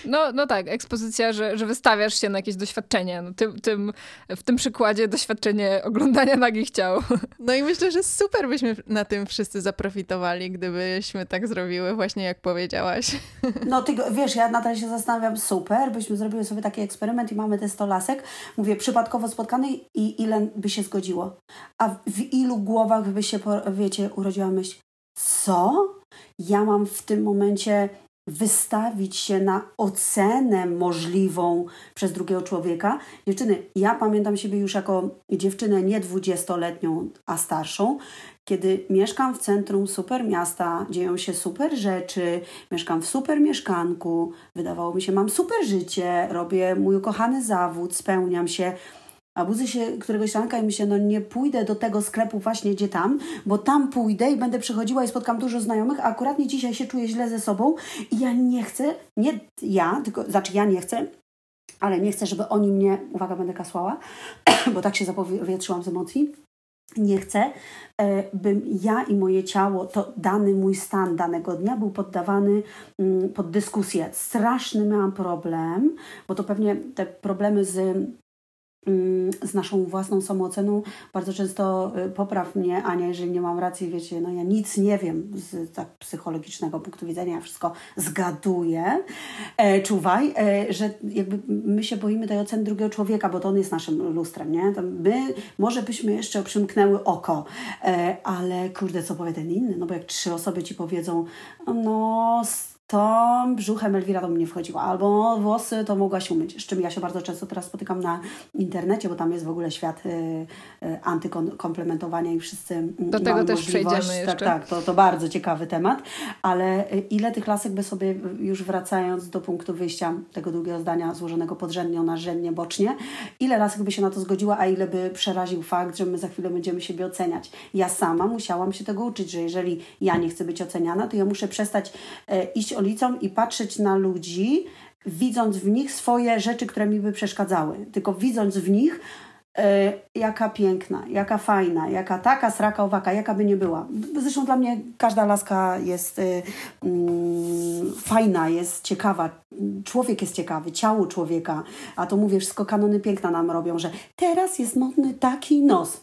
No, no tak, ekspozycja, że, że wystawiasz się na jakieś doświadczenie. No, tym, tym, w tym przykładzie doświadczenie oglądania nagich ciał. No i myślę, że super byśmy na tym wszyscy zaprofitowali, gdybyśmy tak zrobiły, właśnie jak powiedziałaś. No ty, wiesz, ja nadal się zastanawiam, super, byśmy zrobiły sobie taki eksperyment i mamy te 100 lasek, mówię, przypadkowo spotkanych i ile by się zgodziło. A w ilu głowach by się, wiecie, urodziła myśl, co? Ja mam w tym momencie wystawić się na ocenę możliwą przez drugiego człowieka. Dziewczyny, ja pamiętam siebie już jako dziewczynę nie dwudziestoletnią, a starszą, kiedy mieszkam w centrum super miasta, dzieją się super rzeczy, mieszkam w super mieszkanku, wydawało mi się, mam super życie, robię mój ukochany zawód, spełniam się. A budzę się któregoś ranka i myślę, no nie pójdę do tego sklepu właśnie gdzie tam, bo tam pójdę i będę przychodziła i spotkam dużo znajomych, a akurat nie dzisiaj się czuję źle ze sobą i ja nie chcę, nie ja, tylko, znaczy ja nie chcę, ale nie chcę, żeby oni mnie, uwaga, będę kasłała, bo tak się zapowietrzyłam z emocji, nie chcę, e, bym ja i moje ciało, to dany mój stan danego dnia był poddawany mm, pod dyskusję. Straszny miałam problem, bo to pewnie te problemy z z naszą własną samooceną. Bardzo często y, popraw mnie, Ania, jeżeli nie mam racji, wiecie, no ja nic nie wiem z tak psychologicznego punktu widzenia, ja wszystko zgaduję. E, czuwaj, e, że jakby my się boimy tej oceny drugiego człowieka, bo to on jest naszym lustrem, nie? To my może byśmy jeszcze przymknęły oko, e, ale kurde, co powie ten inny? No bo jak trzy osoby ci powiedzą, no to brzuchem Elwira do mnie wchodziła, albo włosy to mogłaś umyć, z czym ja się bardzo często teraz spotykam na internecie, bo tam jest w ogóle świat y, y, antykomplementowania i wszyscy mm, Do tego też przejdziemy tak, jeszcze. Tak, tak, to, to bardzo ciekawy temat, ale y, ile tych lasek by sobie już wracając do punktu wyjścia tego długiego zdania złożonego podrzędnie, narzędnie, bocznie, ile lasek by się na to zgodziła, a ile by przeraził fakt, że my za chwilę będziemy siebie oceniać. Ja sama musiałam się tego uczyć, że jeżeli ja nie chcę być oceniana, to ja muszę przestać e, iść ulicą i patrzeć na ludzi widząc w nich swoje rzeczy, które mi by przeszkadzały, tylko widząc w nich E, jaka piękna, jaka fajna, jaka taka, sraka, owaka, jaka by nie była. Zresztą dla mnie każda laska jest y, y, fajna, jest ciekawa. Człowiek jest ciekawy, ciało człowieka. A to mówię, wszystko kanony piękna nam robią, że teraz jest modny taki nos.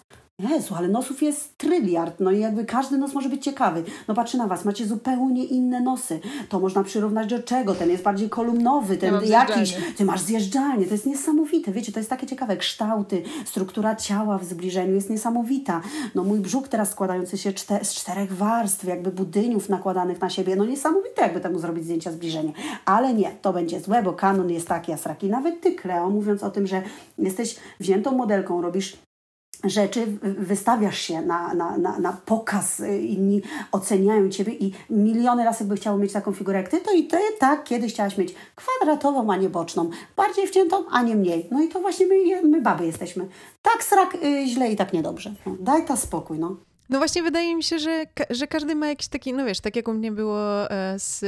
Jezu, ale nosów jest tryliard, no i jakby każdy nos może być ciekawy. No patrzę na Was, macie zupełnie inne nosy. To można przyrównać do czego? Ten jest bardziej kolumnowy, ten ja jakiś. Ty masz zjeżdżalnię, to jest niesamowite. Wiecie, to jest takie ciekawe. Kształty, struktura ciała w zbliżeniu jest niesamowita. No mój brzuch teraz składający się czter z czterech warstw, jakby budyniów nakładanych na siebie. No niesamowite, jakby temu zrobić zdjęcia zbliżenia. Ale nie, to będzie złe, bo kanon jest taki, a sraki. Nawet Ty, Kleo, mówiąc o tym, że jesteś wziętą modelką, robisz rzeczy, wystawiasz się na, na, na, na pokaz, y, inni oceniają Ciebie i miliony razy by chciało mieć taką figurę jak Ty, to i Ty tak kiedyś chciałaś mieć kwadratową, a nie boczną, bardziej wciętą, a nie mniej. No i to właśnie my, my baby jesteśmy. Tak srak y, źle i tak niedobrze. No, daj ta spokój, no. No właśnie wydaje mi się, że, że każdy ma jakiś taki, no wiesz, tak jak u mnie było e, z,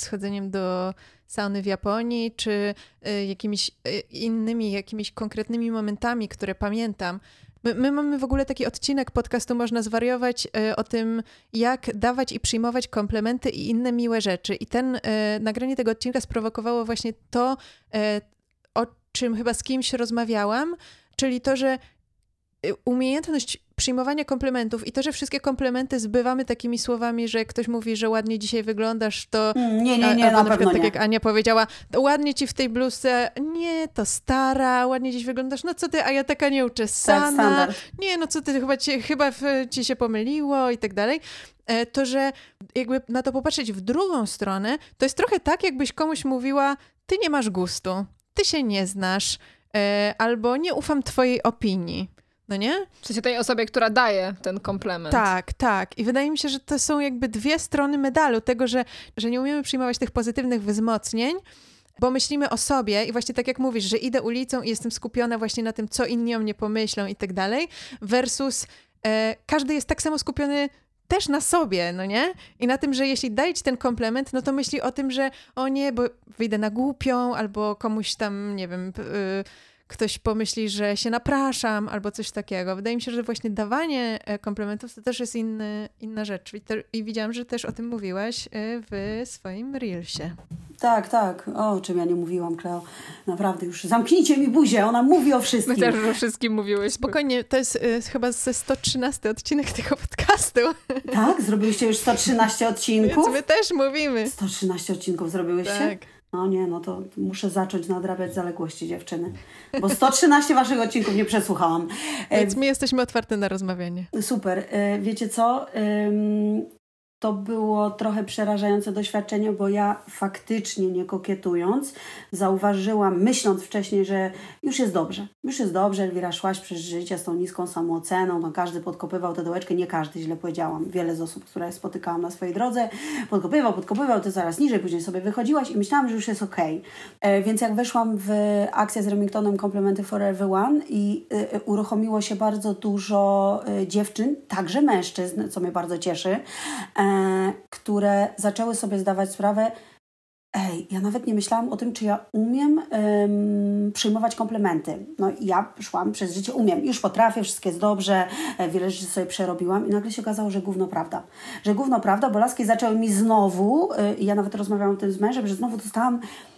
z chodzeniem do sauny w Japonii, czy e, jakimiś e, innymi, jakimiś konkretnymi momentami, które pamiętam, My, my, mamy w ogóle taki odcinek podcastu Można zwariować y, o tym, jak dawać i przyjmować komplementy i inne miłe rzeczy. I ten, y, nagranie tego odcinka sprowokowało właśnie to, y, o czym chyba z kimś rozmawiałam, czyli to, że umiejętność przyjmowania komplementów i to, że wszystkie komplementy zbywamy takimi słowami, że ktoś mówi, że ładnie dzisiaj wyglądasz, to... Mm, nie, nie, nie, na, na pewno tak nie. jak Ania powiedziała, ładnie ci w tej bluzce, nie, to stara, ładnie dziś wyglądasz, no co ty, a ja taka nieuczesana, tak, nie, no co ty, chyba ci, chyba ci się pomyliło i tak dalej e, to, że jakby na to popatrzeć w drugą stronę, to jest trochę tak, jakbyś komuś mówiła, ty nie masz gustu, ty się nie znasz, e, albo nie ufam twojej opinii. No nie? W sensie tej osobie, która daje ten komplement. Tak, tak. I wydaje mi się, że to są jakby dwie strony medalu tego, że, że nie umiemy przyjmować tych pozytywnych wzmocnień, bo myślimy o sobie i właśnie tak jak mówisz, że idę ulicą i jestem skupiona właśnie na tym, co inni o mnie pomyślą i tak dalej, versus e, każdy jest tak samo skupiony też na sobie, no nie? I na tym, że jeśli daje ci ten komplement, no to myśli o tym, że o nie, bo wyjdę na głupią, albo komuś tam, nie wiem... Yy, ktoś pomyśli, że się napraszam albo coś takiego. Wydaje mi się, że właśnie dawanie e, komplementów to też jest inny, inna rzecz. I, te, I widziałam, że też o tym mówiłaś e, w swoim Reelsie. Tak, tak. O, o czym ja nie mówiłam, Kleo. Naprawdę już zamknijcie mi buzię, ona mówi o wszystkim. My też o wszystkim mówiłeś. Spokojnie, to jest y, chyba ze 113 odcinek tego podcastu. Tak? Zrobiliście już 113 odcinków? Więc my też mówimy. 113 odcinków zrobiłyście? Tak. No nie, no to muszę zacząć nadrabiać zaległości dziewczyny, bo 113 waszych odcinków nie przesłuchałam. Więc my jesteśmy otwarte na rozmawianie. Super. E, wiecie co? To było trochę przerażające doświadczenie, bo ja faktycznie nie kokietując, zauważyłam, myśląc wcześniej, że już jest dobrze. Już jest dobrze, Elwira, szłaś przez życie z tą niską samooceną, no każdy podkopywał tę dołeczkę, nie każdy, źle powiedziałam. Wiele z osób, które spotykałam na swojej drodze, podkopywał, podkopywał, ty zaraz niżej, później sobie wychodziłaś i myślałam, że już jest okej. Okay. E, więc jak weszłam w akcję z Remingtonem Komplementy for Everyone i y, uruchomiło się bardzo dużo y, dziewczyn, także mężczyzn, co mnie bardzo cieszy, które zaczęły sobie zdawać sprawę, ej, ja nawet nie myślałam o tym, czy ja umiem um, przyjmować komplementy. No ja szłam przez życie, umiem, już potrafię, wszystko jest dobrze, e, wiele rzeczy sobie przerobiłam i nagle się okazało, że gówno prawda. Że gówno prawda, bo laski zaczęły mi znowu, y, ja nawet rozmawiałam o tym z mężem, że znowu dostałam E,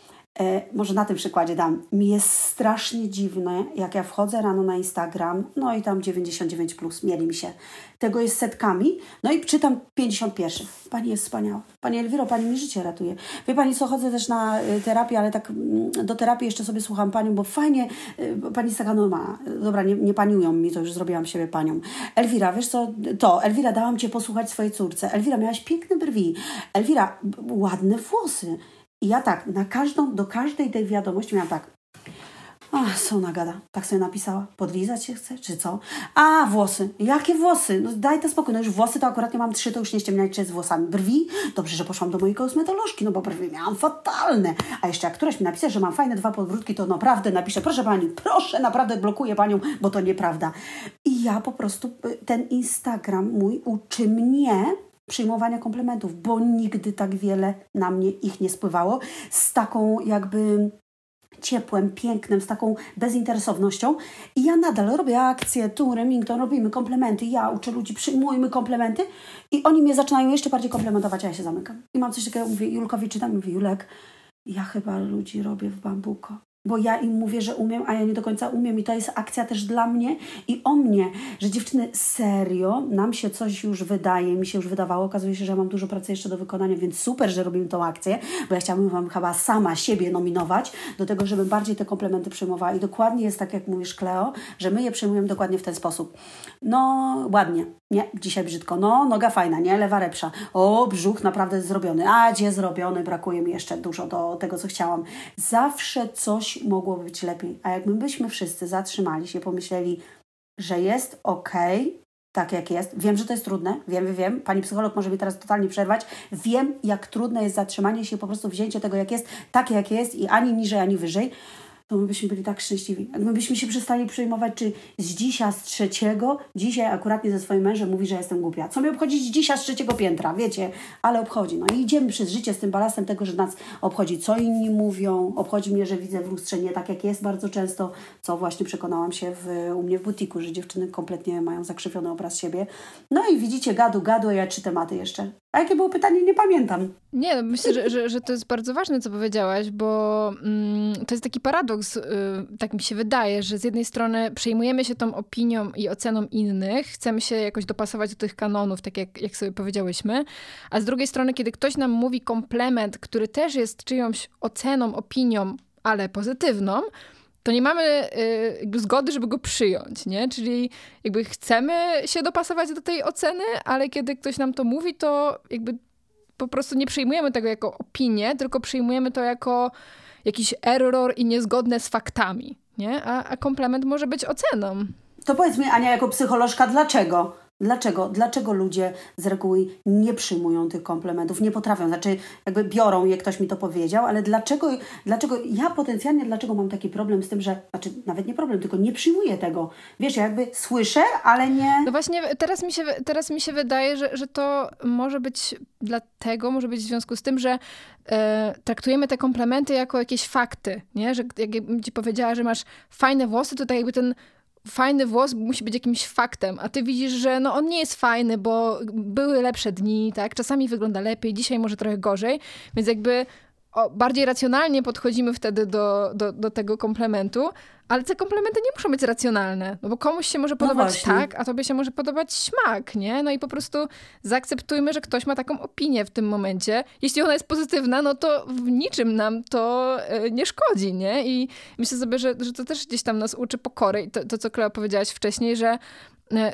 może na tym przykładzie dam. Mi jest strasznie dziwne, jak ja wchodzę rano na Instagram, no i tam 99 plus, mieli mi się. Tego jest setkami, no i czytam 51. Pani jest wspaniała. Pani Elwiro, Pani mi życie ratuje. Wie Pani co, chodzę też na y, terapię, ale tak mm, do terapii jeszcze sobie słucham Panią, bo fajnie, y, Pani jest taka normalna. Dobra, nie, nie paniują mi, to już zrobiłam siebie Panią. Elwira, wiesz co, to, Elwira, dałam Cię posłuchać swojej córce. Elwira, miałaś piękne brwi. Elwira, ładne włosy. I ja tak, na każdą, do każdej tej wiadomości miałam tak. Ach, co ona gada? Tak sobie napisała. Podlizać się chce, czy co? A, włosy. Jakie włosy? No daj to spokój. No już włosy to akurat nie mam trzy, to już nie ściemniać z włosami. Brwi? Dobrze, że poszłam do mojej kosmetolożki, no bo brwi miałam fatalne. A jeszcze jak któraś mi napisze, że mam fajne dwa podwrótki, to naprawdę napiszę, proszę pani, proszę, naprawdę blokuję panią, bo to nieprawda. I ja po prostu, y, ten Instagram mój uczy mnie przyjmowania komplementów, bo nigdy tak wiele na mnie ich nie spływało z taką jakby ciepłem, pięknem, z taką bezinteresownością. I ja nadal robię akcje, tu Remington, robimy komplementy, ja uczę ludzi, przyjmujmy komplementy i oni mnie zaczynają jeszcze bardziej komplementować, a ja się zamykam. I mam coś takiego, mówię Julkowi, czytam, mówię Julek, ja chyba ludzi robię w bambuko bo ja im mówię, że umiem, a ja nie do końca umiem. I to jest akcja też dla mnie i o mnie, że dziewczyny serio, nam się coś już wydaje, mi się już wydawało, okazuje się, że mam dużo pracy jeszcze do wykonania, więc super, że robimy tą akcję, bo ja chciałabym Wam chyba sama siebie nominować do tego, żeby bardziej te komplementy przyjmowała. I dokładnie jest tak, jak mówisz Kleo, że my je przyjmujemy dokładnie w ten sposób. No, ładnie, nie, dzisiaj brzydko, no, noga fajna, nie, lewa repsza, o, brzuch naprawdę zrobiony, a gdzie zrobiony, brakuje mi jeszcze dużo do tego, co chciałam. Zawsze coś mogło być lepiej. A jakbyśmy wszyscy zatrzymali się, pomyśleli, że jest ok, tak jak jest. Wiem, że to jest trudne, wiem, wiem. Pani psycholog może mi teraz totalnie przerwać. Wiem, jak trudne jest zatrzymanie się, po prostu wzięcie tego, jak jest, tak jak jest i ani niżej, ani wyżej to my byśmy byli tak szczęśliwi. Jakby byśmy się przestali przejmować, czy z dzisiaj z trzeciego, dzisiaj akuratnie ze swoim mężem mówi, że jestem głupia. Co mi obchodzić dzisiaj z trzeciego piętra, wiecie? Ale obchodzi. No i idziemy przez życie z tym balastem tego, że nas obchodzi, co inni mówią. Obchodzi mnie, że widzę w lustrze nie tak, jak jest bardzo często, co właśnie przekonałam się w, u mnie w butiku, że dziewczyny kompletnie mają zakrzywiony obraz siebie. No i widzicie, gadu, gadu, a ja trzy tematy jeszcze. A jakie było pytanie? Nie pamiętam. Nie, no myślę, że, że, że, to jest bardzo ważne, co powiedziałaś, bo mm, to jest taki paradoks, y, tak mi się wydaje, że z jednej strony przejmujemy się tą opinią i oceną innych, chcemy się jakoś dopasować do tych kanonów, tak jak, jak sobie powiedziałyśmy, a z drugiej strony, kiedy ktoś nam mówi komplement, który też jest czyjąś oceną, opinią, ale pozytywną, to nie mamy jakby zgody, żeby go przyjąć, nie? Czyli jakby chcemy się dopasować do tej oceny, ale kiedy ktoś nam to mówi, to jakby po prostu nie przyjmujemy tego jako opinię, tylko przyjmujemy to jako jakiś error i niezgodne z faktami, nie? A, a komplement może być oceną. To powiedz mi, Ania, jako psycholożka, dlaczego? Dlaczego? Dlaczego ludzie z reguły nie przyjmują tych komplementów, nie potrafią, znaczy jakby biorą je, ktoś mi to powiedział, ale dlaczego, dlaczego ja potencjalnie, dlaczego mam taki problem z tym, że, znaczy nawet nie problem, tylko nie przyjmuję tego. Wiesz, ja jakby słyszę, ale nie... No właśnie teraz mi się, teraz mi się wydaje, że, że to może być dlatego, może być w związku z tym, że e, traktujemy te komplementy jako jakieś fakty, nie? Że jakbym ci powiedziała, że masz fajne włosy, to tak jakby ten fajny włos musi być jakimś faktem, a ty widzisz, że no on nie jest fajny, bo były lepsze dni, tak? Czasami wygląda lepiej, dzisiaj może trochę gorzej, więc jakby o, bardziej racjonalnie podchodzimy wtedy do, do, do tego komplementu, ale te komplementy nie muszą być racjonalne, no bo komuś się może no podobać no tak, a tobie się może podobać śmak, nie? No i po prostu zaakceptujmy, że ktoś ma taką opinię w tym momencie. Jeśli ona jest pozytywna, no to w niczym nam to e, nie szkodzi, nie? I myślę sobie, że, że to też gdzieś tam nas uczy pokory. I to, to co Kleo powiedziałaś wcześniej, że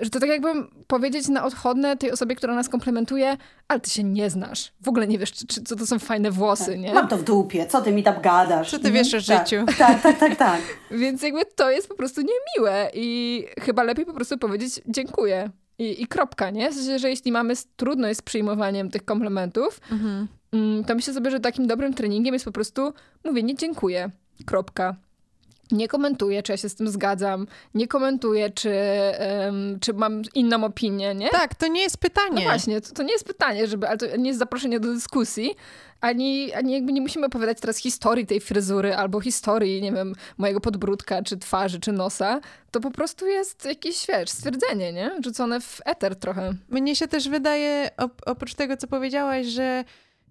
że to tak jakbym powiedzieć na odchodne tej osobie, która nas komplementuje, ale ty się nie znasz. W ogóle nie wiesz, czy, czy, co to są fajne włosy, tak. nie? Mam to w dupie, co ty mi tam gadasz? Co ty wiesz o tak. życiu? Tak, tak, tak, tak. Więc jakby to jest po prostu niemiłe i chyba lepiej po prostu powiedzieć dziękuję. I, i kropka, nie? W sensie, że jeśli mamy trudno jest z przyjmowaniem tych komplementów, mhm. Mm, to myślę sobie, że takim dobrym treningiem jest po prostu mówienie dziękuję. Kropka nie komentuję, czy ja się z tym zgadzam, nie komentuję, czy, um, czy mam inną opinię, nie? Tak, to nie jest pytanie. No właśnie, to, to, nie jest pytanie, żeby, ale to nie jest zaproszenie do dyskusji, ani, ani jakby nie musimy opowiadać teraz historii tej fryzury, albo historii, nie wiem, mojego podbródka, czy twarzy, czy nosa. To po prostu jest jakieś, wiesz, stwierdzenie, nie? Rzucone w eter trochę. Mnie się też wydaje, oprócz tego, co powiedziałaś, że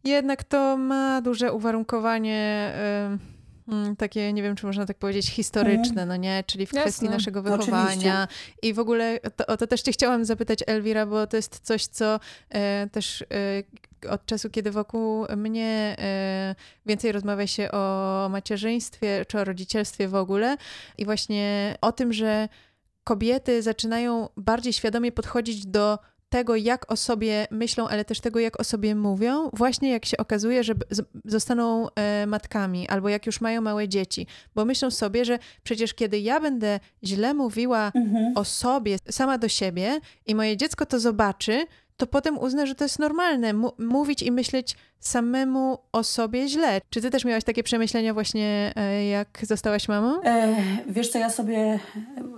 jednak to ma duże uwarunkowanie... Yy Mm, takie, nie wiem, czy można tak powiedzieć, historyczne, mm. no nie? Czyli w Jasne. kwestii naszego wychowania. I w ogóle to, o to też cię chciałam zapytać, Elwira, bo to jest coś, co e, też e, od czasu, kiedy wokół mnie e, więcej rozmawia się o macierzyństwie, czy o rodzicielstwie w ogóle i właśnie o tym, że kobiety zaczynają bardziej świadomie podchodzić do tego, jak o sobie myślą, ale też tego, jak o sobie mówią, właśnie jak się okazuje, że zostaną e, matkami albo jak już mają małe dzieci, bo myślą sobie, że przecież kiedy ja będę źle mówiła mhm. o sobie, sama do siebie i moje dziecko to zobaczy, to potem uzna, że to jest normalne mówić i myśleć samemu o sobie źle. Czy ty też miałaś takie przemyślenia właśnie, e, jak zostałaś mamą? E, wiesz co, ja sobie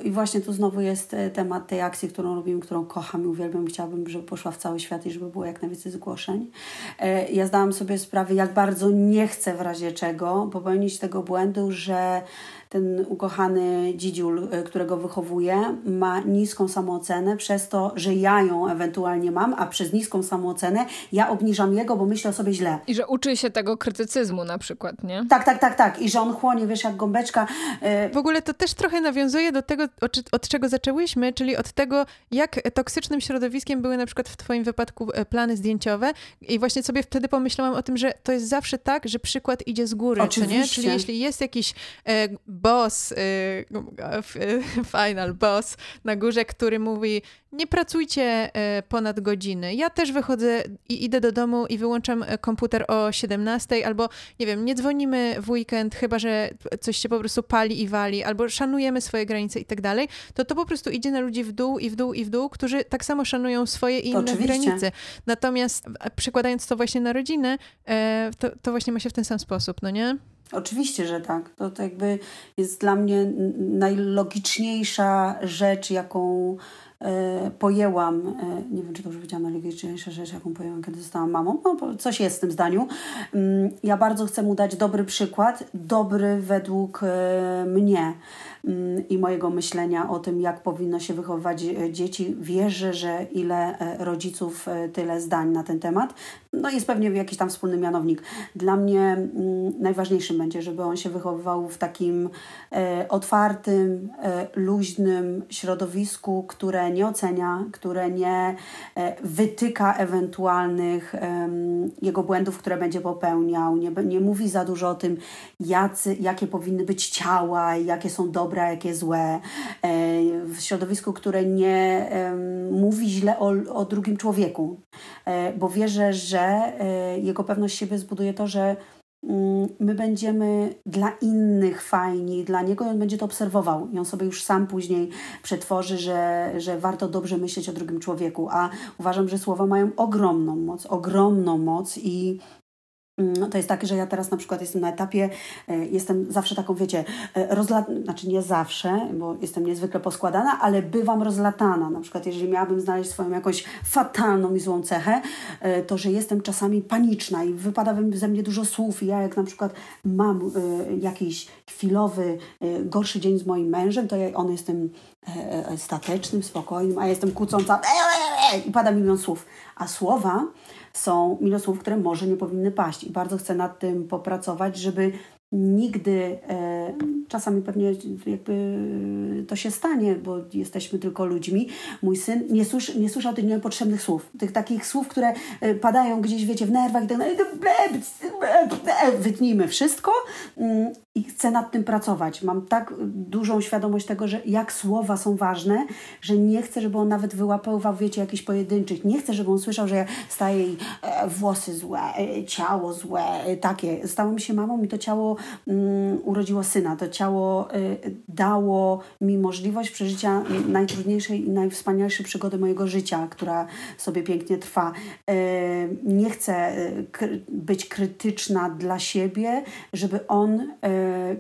i właśnie tu znowu jest e, temat tej akcji, którą robimy, którą kocham i uwielbiam. Chciałabym, żeby poszła w cały świat i żeby było jak najwięcej zgłoszeń. E, ja zdałam sobie sprawę, jak bardzo nie chcę w razie czego popełnić tego błędu, że ten ukochany dzidziul, e, którego wychowuję, ma niską samoocenę przez to, że ja ją ewentualnie mam, a przez niską samoocenę ja obniżam jego, bo myślę o sobie źle. I że uczy się tego krytycyzmu na przykład, nie? Tak, tak, tak, tak. I że on chłonie, wiesz, jak gąbeczka. E, w ogóle to też trochę nawiązuje do tego, od czego zaczęłyśmy, czyli od tego, jak toksycznym środowiskiem były na przykład w Twoim wypadku e, plany zdjęciowe. I właśnie sobie wtedy pomyślałam o tym, że to jest zawsze tak, że przykład idzie z góry. Oczywiście. Czyli jeśli jest jakiś e, boss, y, y, final boss na górze, który mówi nie pracujcie y, ponad godziny. Ja też wychodzę i idę do domu i wyłączam komputer o 17 albo nie wiem, nie dzwonimy w weekend, chyba że coś się po prostu pali i wali, albo szanujemy swoje granice i tak dalej, to to po prostu idzie na ludzi w dół i w dół i w dół, którzy tak samo szanują swoje i inne Oczywiście. granice. Natomiast przekładając to właśnie na rodzinę, e, to, to właśnie ma się w ten sam sposób, no nie? Oczywiście, że tak. To, to jakby jest dla mnie najlogiczniejsza rzecz, jaką e, pojęłam. E, nie wiem, czy dobrze powiedziałam, najlogiczniejsza rzecz, jaką pojęłam, kiedy zostałam mamą. No, coś jest w tym zdaniu. Mm, ja bardzo chcę mu dać dobry przykład, dobry według e, mnie. Mm, i mojego myślenia o tym, jak powinno się wychowywać e, dzieci. Wierzę, że ile e, rodziców, e, tyle zdań na ten temat. No jest pewnie jakiś tam wspólny mianownik. Dla mnie mm, najważniejszym będzie, żeby on się wychowywał w takim otwartym, luźnym środowisku, które nie ocenia, które nie wytyka ewentualnych jego błędów, które będzie popełniał, nie, nie mówi za dużo o tym, jacy, jakie powinny być ciała, jakie są dobre dobre, jakie złe, e, w środowisku, które nie mówi źle o, o drugim człowieku, e, bo wierzę, że e, jego pewność siebie zbuduje to, że mm, my będziemy dla innych fajni, dla niego i on będzie to obserwował i on sobie już sam później przetworzy, że, że warto dobrze myśleć o drugim człowieku, a uważam, że słowa mają ogromną moc, ogromną moc i to jest tak, że ja teraz na przykład jestem na etapie, e, jestem zawsze taką, wiecie, e, rozlat... znaczy nie zawsze, bo jestem niezwykle poskładana, ale bywam rozlatana. Na przykład jeżeli miałabym znaleźć swoją jakąś fatalną i złą cechę, e, to że jestem czasami paniczna i wypada ze mnie dużo słów i ja jak na przykład mam jakiś chwilowy, gorszy dzień z moim mężem, to ja, on jestem statecznym, spokojnym, a ja jestem kłócąca i pada milion słów. A słowa są milosłów, które może nie powinny paść. I bardzo chcę nad tym popracować, żeby nigdy, e, czasami pewnie jakby to się stanie, bo jesteśmy tylko ludźmi, mój syn nie, słysz, nie słyszał tych niepotrzebnych słów, tych takich słów, które e, padają gdzieś, wiecie, w nerwach i tak wytnijmy wszystko mm, i chcę nad tym pracować. Mam tak dużą świadomość tego, że jak słowa są ważne, że nie chcę, żeby on nawet wyłapywał, wiecie, jakichś pojedynczych. Nie chcę, żeby on słyszał, że ja staję i e, włosy złe, ciało złe, takie. Stałem się mamą i to ciało mm, urodziło syna. To ciało e, dało mi możliwość przeżycia najtrudniejszej i najwspanialszej przygody mojego życia, która sobie pięknie trwa. E, nie chcę e, być krytyczna dla siebie, żeby on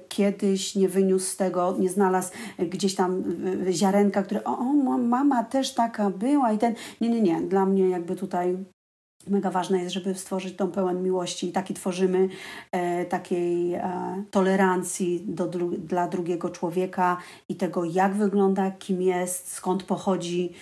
kiedyś nie wyniósł z tego, nie znalazł gdzieś tam ziarenka, które o, o mama też taka była i ten, nie, nie, nie, dla mnie jakby tutaj mega ważne jest, żeby stworzyć tą pełen miłości i taki tworzymy e, takiej e, tolerancji do, dla drugiego człowieka i tego, jak wygląda, kim jest, skąd pochodzi,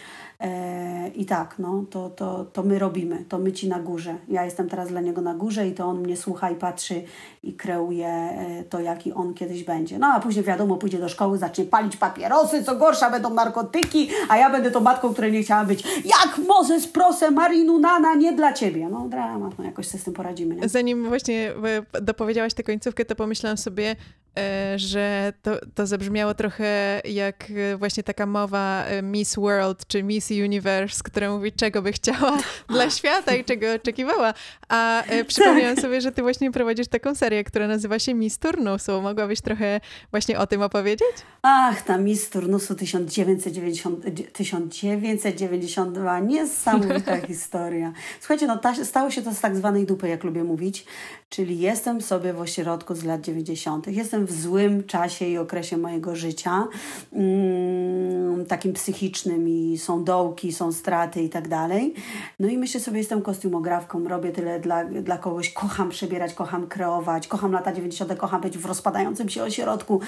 I tak, no, to, to, to my robimy, to my ci na górze. Ja jestem teraz dla niego na górze i to on mnie słucha i patrzy i kreuje e, to, jaki on kiedyś będzie. No a później wiadomo, pójdzie do szkoły, zacznie palić papierosy, co gorsza będą narkotyki, a ja będę tą matką, której nie chciała być. Jak Mozes, proszę, Marinu Nana, nie dla ciebie. No dramat, no jakoś sobie z tym poradzimy. Nie? Zanim właśnie dopowiedziałaś tę końcówkę, to pomyślałam sobie, e, że to, to zabrzmiało trochę jak e, właśnie taka mowa e, Miss World czy Miss Universe, która mówi, czego by chciała dla świata i czego oczekiwała. A przypomniałam tak. sobie, że ty właśnie prowadzisz taką serię, która nazywa się Miss Turnusu. Mogłabyś trochę właśnie o tym opowiedzieć? Ach, ta Miss Turnusu 1990, 1992. Niesamowita historia. Słuchajcie, no ta, stało się to z tak zwanej dupy, jak lubię mówić. Czyli jestem sobie w ośrodku z lat 90. Jestem w złym czasie i okresie mojego życia, mm, takim psychicznym i są dołki, są straty i tak dalej. No i myślę sobie, jestem kostiumografką, robię tyle dla, dla kogoś, kocham przebierać, kocham kreować, kocham lata 90., kocham być w rozpadającym się ośrodku.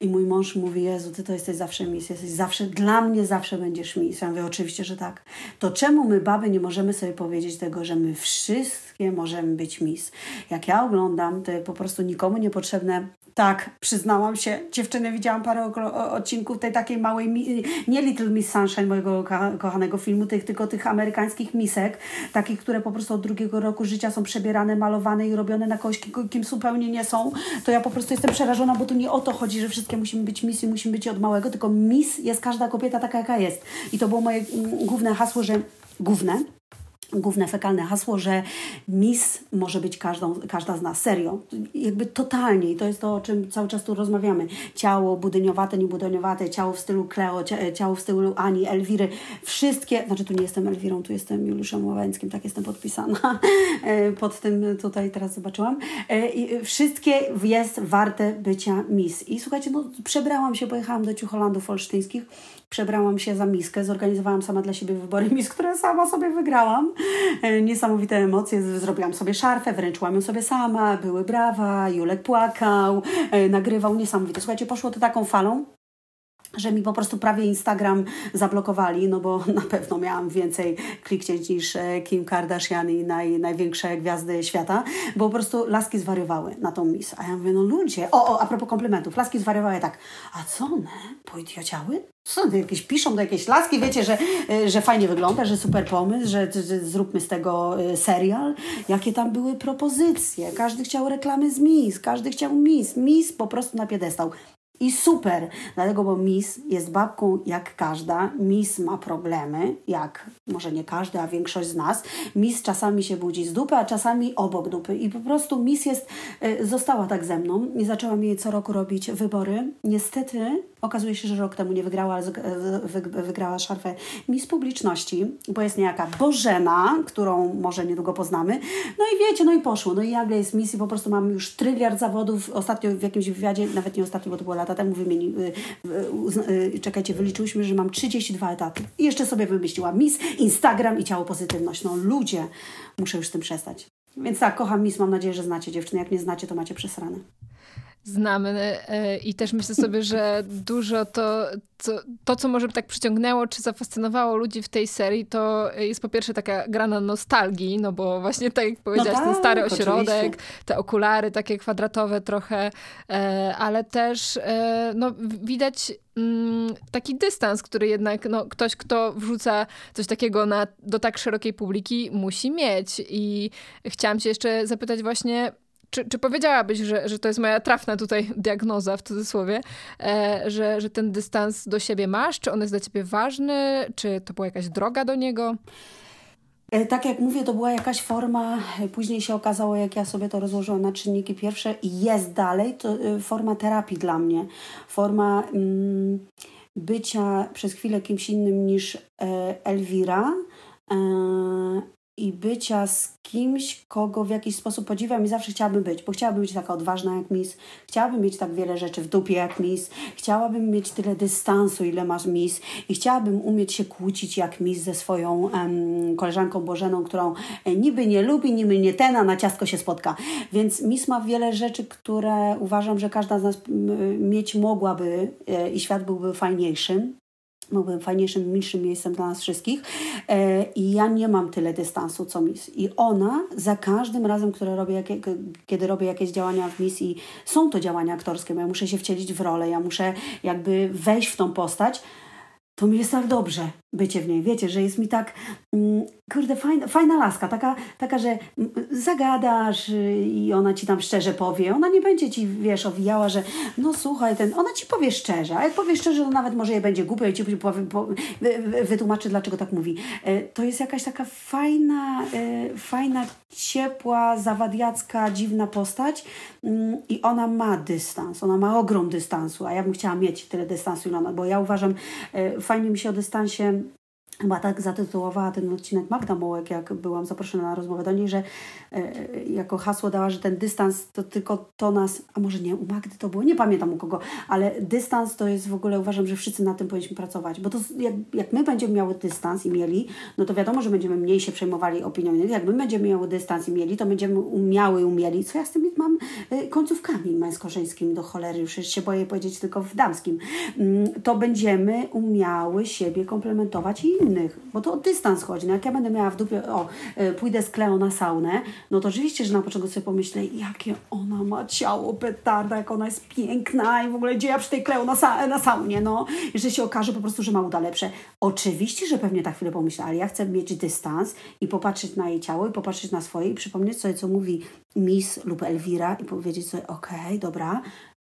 I mój mąż mówi, Jezu, ty to jesteś zawsze mis, jesteś zawsze, dla mnie zawsze będziesz mis. Ja mówię, oczywiście, że tak. To czemu my, baby, nie możemy sobie powiedzieć tego, że my wszystkie możemy być mis? Jak ja oglądam te po prostu nikomu niepotrzebne tak, przyznałam się. Dziewczyny, widziałam parę odcinków tej takiej małej, nie Little Miss Sunshine, mojego kochanego filmu, tych, tylko tych amerykańskich misek, takich, które po prostu od drugiego roku życia są przebierane, malowane i robione na kogoś, kim zupełnie nie są. To ja po prostu jestem przerażona, bo tu nie o to chodzi, że wszystkie musimy być miss i musimy być od małego, tylko miss jest każda kobieta taka, jaka jest. I to było moje mm, główne hasło, że główne, główne fekalne hasło, że Miss może być każdą, każda z nas, serio, jakby totalnie i to jest to, o czym cały czas tu rozmawiamy. Ciało budyniowate, niebudyniowate, ciało w stylu Cleo, ciało w stylu Ani, Elwiry, wszystkie, znaczy tu nie jestem Elwirą, tu jestem Juliuszem Ławęckim, tak jestem podpisana e, pod tym tutaj teraz zobaczyłam. E, I wszystkie jest warte bycia Miss. I słuchajcie, no przebrałam się, pojechałam do Ciucholandów Olsztyńskich, przebrałam się za miskę, zorganizowałam sama dla siebie wybory mis, które sama sobie wygrałam. E, niesamowite emocje, zrobiłam sobie szarfę, wręczyłam ją sobie sama, były brawa, Julek płakał, e, nagrywał, niesamowite. Słuchajcie, poszło to taką falą, że mi po prostu prawie Instagram zablokowali, no bo na pewno miałam więcej kliknięć niż e, Kim Kardashian i naj, największe gwiazdy świata, bo po prostu laski zwariowały na tą mis. A ja mówię, no ludzie, o, o, a propos komplementów, laski zwariowały tak, a co one, poidiociały? Co one jakieś piszą do jakiejś laski, wiecie, że, e, że fajnie wygląda, że super pomysł, że, że zróbmy z tego e, serial. Jakie tam były propozycje. Każdy chciał reklamy z Miss, każdy chciał Miss. Miss po prostu na piedestał. I super, dlatego, bo Miss jest babką jak każda. Miss ma problemy, jak może nie każdy, a większość z nas. Miss czasami się budzi z dupy, a czasami obok dupy. I po prostu Miss jest, y, została tak ze mną i zaczęłam jej co roku robić wybory. Niestety okazuje się, że rok temu nie wygrała, ale wygrała szarfę Miss Publiczności, bo jest niejaka Bożena, którą może niedługo poznamy. No i wiecie, no i poszło. No i nagle jest Miss i po prostu mam już tryliard zawodów. Ostatnio w jakimś wywiadzie, nawet nie ostatnio, bo to było lata temu, wymieni, y, y, y, czekajcie, wyliczyłyśmy, że mam 32 etaty. I jeszcze sobie wymyśliła Miss, Instagram i ciało pozytywność. No ludzie, muszę już z tym przestać. Więc tak, kocham Miss, mam nadzieję, że znacie dziewczyny. Jak nie znacie, to macie przesrane znamy e, i też myślę sobie, że dużo to, co, to, co może tak przyciągnęło czy zafascynowało ludzi w tej serii, to jest po pierwsze taka grana nostalgii, no bo właśnie tak jak powiedziałaś, no tak, ten stary ośrodek, oczywiście. te okulary takie kwadratowe trochę, e, ale też e, no, widać mm, taki dystans, który jednak no, ktoś, kto wrzuca coś takiego na, do tak szerokiej publiki, musi mieć. I chciałam cię jeszcze zapytać właśnie, czy, czy powiedziałabyś, że, że to jest moja trafna tutaj diagnoza w cudzysłowie, e, że, że ten dystans do siebie masz? Czy on jest dla ciebie ważny? Czy to była jakaś droga do niego? E, tak jak mówię, to była jakaś forma, później się okazało, jak ja sobie to rozłożyłam na czynniki pierwsze i jest dalej, to e, forma terapii dla mnie. Forma mm, bycia przez chwilę kimś innym niż Elwira, i bycia z kimś, kogo w jakiś sposób podziwiam i zawsze chciałabym być, bo chciałabym być taka odważna jak Miss, chciałabym mieć tak wiele rzeczy w dupie jak Miss, chciałabym mieć tyle dystansu, ile masz Miss i chciałabym umieć się kłócić jak Miss ze swoją um, koleżanką Bożeną, którą e, niby nie lubi, niby nie ten, a na ciastko się spotka. Więc Miss ma wiele rzeczy, które uważam, że każda z nas mieć mogłaby e, i świat byłby fajniejszy byłbym fajniejszym, milszym miejscem dla nas wszystkich e, i ja nie mam tyle dystansu co Miss. I ona za każdym razem, które robię, kiedy robię jakieś działania w misji, są to działania aktorskie, bo ja muszę się wcielić w rolę, ja muszę jakby wejść w tą postać, to mi jest tak dobrze bycie w niej. Wiecie, że jest mi tak, mm, kurde, fajna, fajna laska, taka, taka, że zagadasz y, i ona ci tam szczerze powie. Ona nie będzie ci, wiesz, owijała, że no słuchaj, ten, ona ci powie szczerze, a jak powie szczerze, to nawet może jej będzie głupio i ci powie, po, wytłumaczy, dlaczego tak mówi. E, to jest jakaś taka fajna, e, fajna, ciepła, zawadiacka, dziwna postać mm, i ona ma dystans, ona ma ogrom dystansu, a ja bym chciała mieć tyle dystansu, bo ja uważam, e, fajnie mi się o dystansie Chyba tak zatytułowała ten odcinek Magda Mołek, jak byłam zaproszona na rozmowę do niej, że jako hasło dała, że ten dystans to tylko to nas, a może nie, u Magdy to było, nie pamiętam u kogo, ale dystans to jest w ogóle, uważam, że wszyscy na tym powinniśmy pracować, bo to jak, jak my będziemy miały dystans i mieli, no to wiadomo, że będziemy mniej się przejmowali opinią innych, jak my będziemy miały dystans i mieli, to będziemy umiały, umieli, co ja z tym mam e, końcówkami męsko-żeńskimi do cholery, już się boję powiedzieć tylko w damskim, mm, to będziemy umiały siebie komplementować i innych, bo to o dystans chodzi. No jak ja będę miała w dupie, o, e, pójdę z Kleo na saunę, no to oczywiście, że na początku sobie pomyślę, jakie ona ma ciało petarda, jak ona jest piękna i w ogóle gdzie ja przy tej Kleo na, sa na saunie, no. Że się okaże po prostu, że ma uda lepsze. Oczywiście, że pewnie tak chwilę pomyślę, ale ja chcę mieć dystans i popatrzeć na jej ciało i popatrzeć na swoje i przypomnieć sobie, co mówi Miss lub Elwira i powiedzieć sobie, okej, okay, dobra,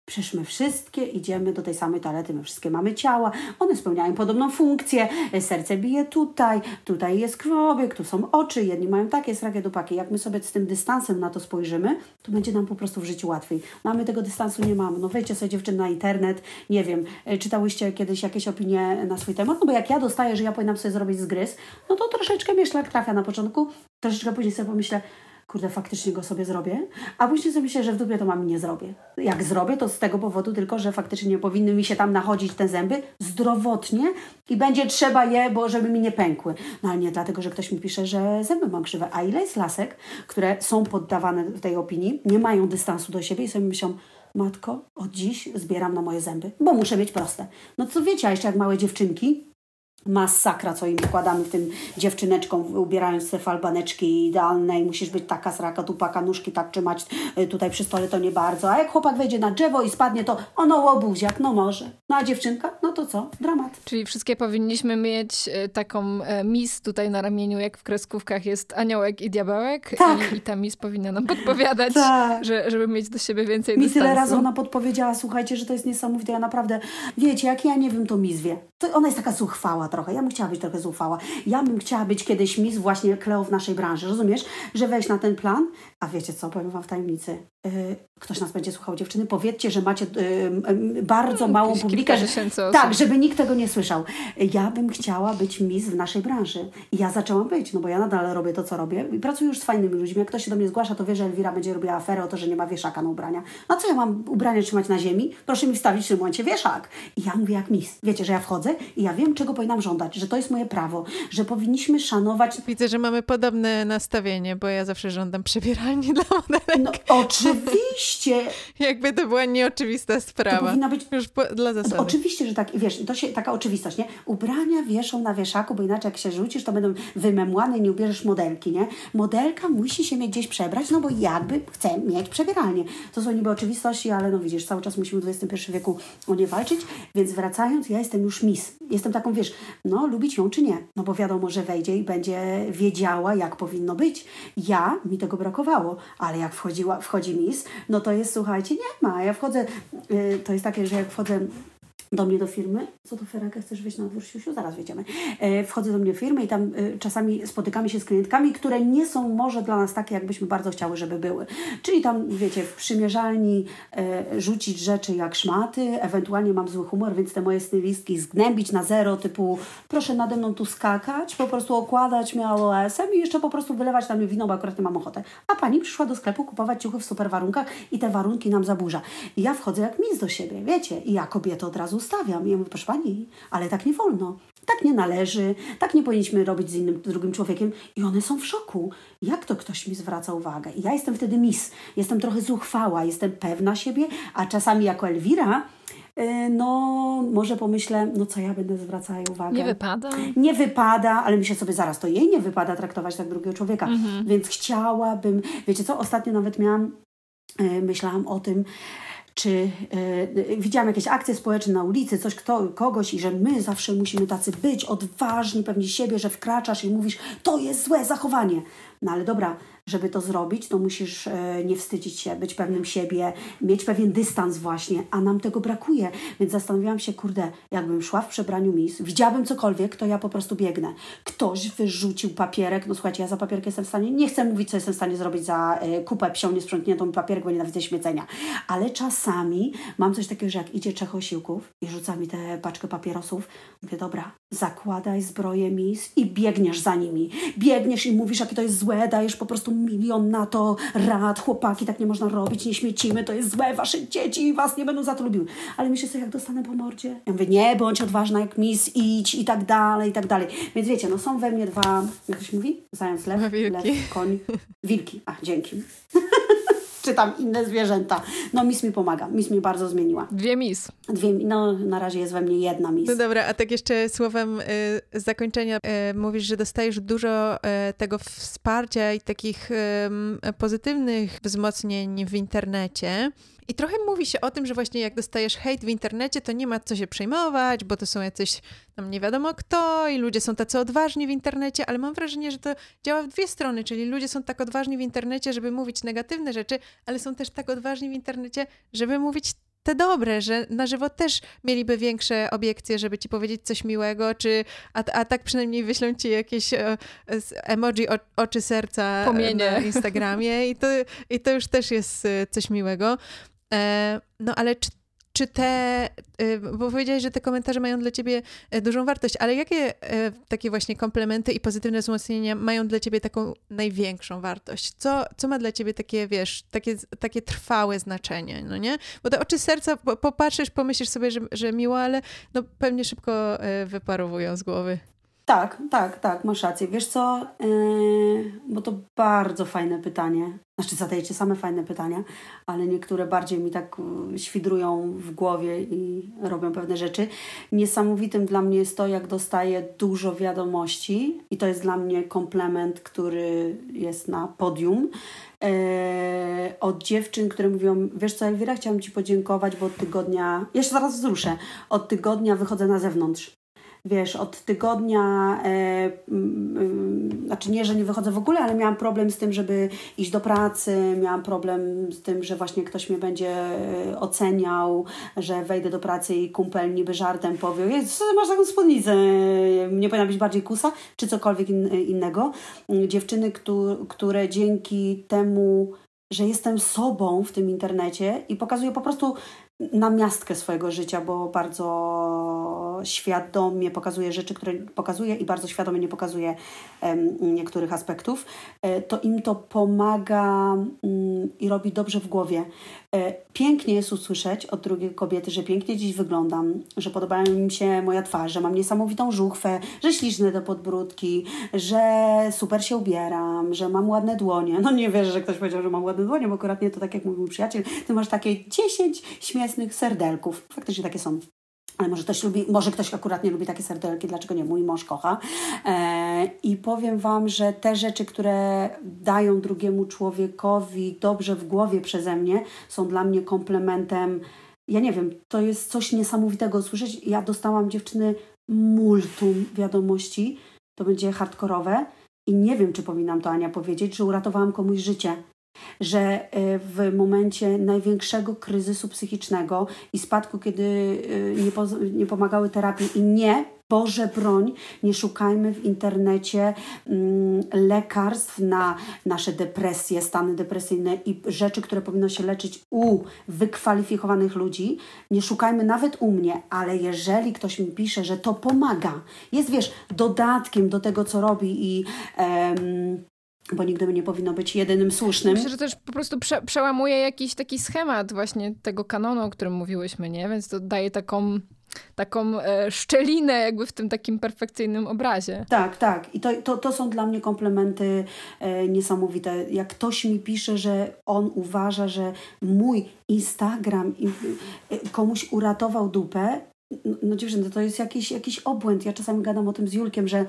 Przecież my wszystkie idziemy do tej samej toalety, my wszystkie mamy ciała, one spełniają podobną funkcję, serce bije tutaj, tutaj jest krwobieg, tu są oczy, jedni mają takie srakie dupaki. Jak my sobie z tym dystansem na to spojrzymy, to będzie nam po prostu w życiu łatwiej. Mamy tego dystansu, nie mamy. No wejdźcie sobie dziewczyn na internet, nie wiem, e, czytałyście kiedyś jakieś opinie na swój temat, no bo jak ja dostaję, że ja powinnam sobie zrobić zgryz, no to troszeczkę mnie szlak trafia na początku, troszeczkę później sobie pomyślę, kurde, faktycznie go sobie zrobię, a później sobie myślę, że w dupie to mam nie zrobię. Jak zrobię, to z tego powodu tylko, że faktycznie nie powinny mi się tam nachodzić te zęby zdrowotnie i będzie trzeba je, bo żeby mi nie pękły. No ale nie dlatego, że ktoś mi pisze, że zęby mam krzywe. A ile jest lasek, które są poddawane w tej opinii, nie mają dystansu do siebie i sobie myślą, matko, od dziś zbieram na moje zęby, bo muszę mieć proste. No co wiecie, a jeszcze jak małe dziewczynki, masakra, co im wkładamy w tym dziewczyneczkom, ubierając te falbaneczki idealne i musisz być taka sraka, tupaka, nóżki tak trzymać y, tutaj przy stole to nie bardzo. A jak chłopak wejdzie na drzewo i spadnie, to ono łobuziak, no może. No a dziewczynka, no to co? Dramat. Czyli wszystkie powinniśmy mieć y, taką e, mis tutaj na ramieniu, jak w kreskówkach jest aniołek i diabełek. Tak. I, i ta mis powinna nam podpowiadać, tak. że, żeby mieć do siebie więcej Mi dystansu. tyle razy ona podpowiedziała, słuchajcie, że to jest niesamowite. Ja naprawdę, wiecie, jak ja nie wiem, to mis wie. To ona jest taka zuchwała trochę. Ja bym chciała być trochę zuchwała. Ja bym chciała być kiedyś mis właśnie Kleo w naszej branży. Rozumiesz? Że wejść na ten plan, a wiecie co, powiem Wam w tajemnicy. Yy, ktoś nas będzie słuchał, dziewczyny, powiedzcie, że macie yy, bardzo hmm, małą publikę. Tak, żeby nikt tego nie słyszał. Ja bym chciała być mis w naszej branży. I ja zaczęłam być, no bo ja nadal robię to, co robię. I pracuję już z fajnymi ludźmi. Jak ktoś się do mnie zgłasza, to wie, że Elwira będzie robiła aferę o to, że nie ma wieszaka na ubrania. No co ja mam ubranie trzymać na ziemi? Proszę mi wstawić w tym momencie wieszak. I ja mówię jak mis. Wiecie, że ja wchodzę i ja wiem, czego powinnam żądać, że to jest moje prawo, że powinniśmy szanować... Widzę, że mamy podobne nastawienie, bo ja zawsze żądam przebieralni dla modelek. No oczywiście. Jakby to była nieoczywista sprawa. To powinna być... Już po, dla zasady. Oczywiście, że tak. I wiesz, to się, taka oczywistość, nie? Ubrania wieszą na wieszaku, bo inaczej jak się rzucisz, to będą wymemłane i nie ubierzesz modelki, nie? Modelka musi się mieć gdzieś przebrać, no bo jakby chce mieć przebieralnię. To są niby oczywistości, ale no widzisz, cały czas musimy w XXI wieku o nie walczyć, więc wracając, ja jestem już mis. Jestem taką, wiesz, no lubić ją czy nie, no bo wiadomo, że wejdzie i będzie wiedziała, jak powinno być. Ja, mi tego brakowało, ale jak wchodziła, wchodzi mis, no to jest, słuchajcie, nie ma. Ja wchodzę, yy, to jest takie, że jak wchodzę do mnie do firmy. Co to Ferenka, chcesz wyjść na dwór, Siusiu? Zaraz wyjdziemy. E, wchodzę do mnie do firmy i tam e, czasami spotykamy się z klientkami, które nie są może dla nas takie, jakbyśmy bardzo chciały, żeby były. Czyli tam, wiecie, w przymierzalni e, rzucić rzeczy jak szmaty, ewentualnie mam zły humor, więc te moje stylistki zgnębić na zero, typu proszę nade mną tu skakać, po prostu okładać mnie AOS-em i jeszcze po prostu wylewać na mnie wino, bo akurat nie mam ochotę. A pani przyszła do sklepu kupować ciuchy w super warunkach i te warunki nam zaburza. I ja wchodzę jak mis do siebie, wiecie, i ja kobietę od razu zostawiam. I ja mówię, proszę Pani, ale tak nie wolno. Tak nie należy, tak nie powinniśmy robić z innym, drugim człowiekiem. I one są w szoku. Jak to ktoś mi zwraca uwagę? I ja jestem wtedy mis. Jestem trochę zuchwała, jestem pewna siebie, a czasami jako Elwira y, no może pomyślę, no co ja będę zwracała uwagę. Nie wypada? Nie wypada, ale myślę sobie zaraz, to jej nie wypada traktować tak drugiego człowieka. Mhm. Więc chciałabym, wiecie co, ostatnio nawet miałam, y, myślałam o tym, czy y, widziałam jakieś akcje społeczne na ulicy, coś kto, kogoś i że my zawsze musimy tacy być odważni, pewni siebie, że wkraczasz i mówisz, to jest złe zachowanie. No ale dobra, żeby to zrobić, to musisz e, nie wstydzić się, być pewnym siebie, mieć pewien dystans właśnie, a nam tego brakuje. Więc zastanawiałam się, kurde, jakbym szła w przebraniu mis, widziałabym cokolwiek, to ja po prostu biegnę. Ktoś wyrzucił papierek, no słuchajcie, ja za papierek jestem w stanie, nie chcę mówić, co jestem w stanie zrobić za e, kupę psią niesprzątniętą papierek, bo nienawidzę śmiecenia, ale czasami mam coś takiego, że jak idzie trzech osiłków i rzuca mi tę paczkę papierosów, mówię, dobra, zakładaj zbroję mis i biegniesz za nimi. Biegniesz i mówisz, jakie to jest złe, dajesz po prostu milion na to rad, chłopaki, tak nie można robić, nie śmiecimy, to jest złe, wasze dzieci was nie będą za to lubiły. Ale myślę sobie, jak dostanę po mordzie? Ja mówię, nie, bądź odważna jak mis, idź i tak dalej, i tak dalej. Więc wiecie, no są we mnie dwa, jak to się mówi? Zając, lew, wilki. lew, koń, wilki. A, dzięki. czy tam inne zwierzęta. No mis mi pomaga, mis mi bardzo zmieniła. Dwie mis. Dwie, no na razie jest we mnie jedna mis. No dobra, a tak jeszcze słowem y, zakończenia y, mówisz, że dostajesz dużo y, tego wsparcia i takich pozytywnych wzmocnień w internecie. I trochę mówi się o tym, że właśnie jak dostajesz hejt w internecie, to nie ma co się przejmować, bo to są jacyś tam nie wiadomo kto i ludzie są tacy odważni w internecie, ale mam wrażenie, że to działa w dwie strony, czyli ludzie są tak odważni w internecie, żeby mówić negatywne rzeczy, ale są też tak odważni w internecie, żeby mówić te dobre, że na żywo też mieliby większe obiekcje, żeby ci powiedzieć coś miłego, czy a, a tak przynajmniej wyślą ci jakieś e, emoji o, oczy serca Pomienie. na Instagramie i to, i to już też jest e, coś miłego. E, no ale czy, czy te, y, bo powiedziałeś, że te komentarze mają dla ciebie e, dużą wartość, ale jakie e, takie właśnie komplementy i pozytywne wzmocnienia mają dla ciebie taką największą wartość? Co, co ma dla ciebie takie, wiesz, takie, takie trwałe znaczenie, no nie? Bo te oczy serca, popatrzysz, pomyślisz sobie, że, że miło, ale no pewnie szybko wyparowują z głowy. Tak, tak, tak, masz rację. Wiesz co, yy, bo to bardzo fajne pytanie. Znaczy zadajecie same fajne pytania, ale niektóre bardziej mi tak yy, świdrują w głowie i robią pewne rzeczy. Niesamowitym dla mnie jest to, jak dostaję dużo wiadomości i to jest dla mnie komplement, który jest na podium. Yy, od dziewczyn, które mówią, wiesz co Elwira, chciałam Ci podziękować, bo od tygodnia, jeszcze zaraz wzruszę, od tygodnia wychodzę na zewnątrz wiesz, od tygodnia, e, mm, znaczy nie, że nie wychodzę w ogóle, ale miałam problem z tym, żeby iść do pracy, miałam problem z tym, że właśnie ktoś mnie będzie e, oceniał, że wejdę do pracy i kumpel niby żartem powie, co ty masz taką spódnicę, nie powinna być bardziej kusa, czy cokolwiek in, innego. Dziewczyny, które dzięki temu, że jestem sobą w tym internecie i pokazuję po prostu namiastkę swojego życia, bo bardzo świadomie pokazuje rzeczy, które pokazuje i bardzo świadomie nie pokazuje niektórych aspektów, e, to im to pomaga um, i robi dobrze w głowie. E, pięknie jest usłyszeć od drugiej kobiety, że pięknie dziś wyglądam, że podobają mi się moja twarz, że mam niesamowitą żuchwę, że śliczne te podbródki, że super się ubieram, że mam ładne dłonie. No nie wierzę, że ktoś powiedział, że mam ładne dłonie, bo akurat nie to tak jak mówił mój przyjaciel, ty masz takie 10 śmiesznych serdelków. Faktycznie takie są. Ale może ktoś lubi, może ktoś akurat nie lubi takie serdelki, dlaczego nie? Mój mąż kocha. E, I powiem Wam, że te rzeczy, które dają drugiemu człowiekowi dobrze w głowie przeze mnie, są dla mnie komplementem. Ja nie wiem, to jest coś niesamowitego usłyszeć. Ja dostałam dziewczyny multum wiadomości, to będzie hardkorowe i nie wiem, czy powinnam to Ania powiedzieć, że uratowałam komuś życie że e, w momencie największego kryzysu psychicznego i spadku, kiedy e, nie, nie pomagały terapii i nie Boże broń, nie szukajmy w internecie mm, lekarstw na nasze depresje, stany depresyjne i rzeczy, które powinno się leczyć u wykwalifikowanych ludzi. Nie szukajmy nawet u mnie, ale jeżeli ktoś mi pisze, że to pomaga, jest wiesz, dodatkiem do tego, co robi i bo nigdy nie powinno być jedynym słusznym. Myślę, że też po prostu prze, przełamuje jakiś taki schemat właśnie tego kanonu, o którym mówiłyśmy, nie? Więc to daje taką taką e, szczelinę jakby w tym takim perfekcyjnym obrazie. Tak, tak. I to, to, to są dla mnie komplementy e, niesamowite. Jak ktoś mi pisze, że on uważa, że mój Instagram e, komuś uratował dupę, no dziewczyny, to jest jakiś, jakiś obłęd. Ja czasami gadam o tym z Julkiem, że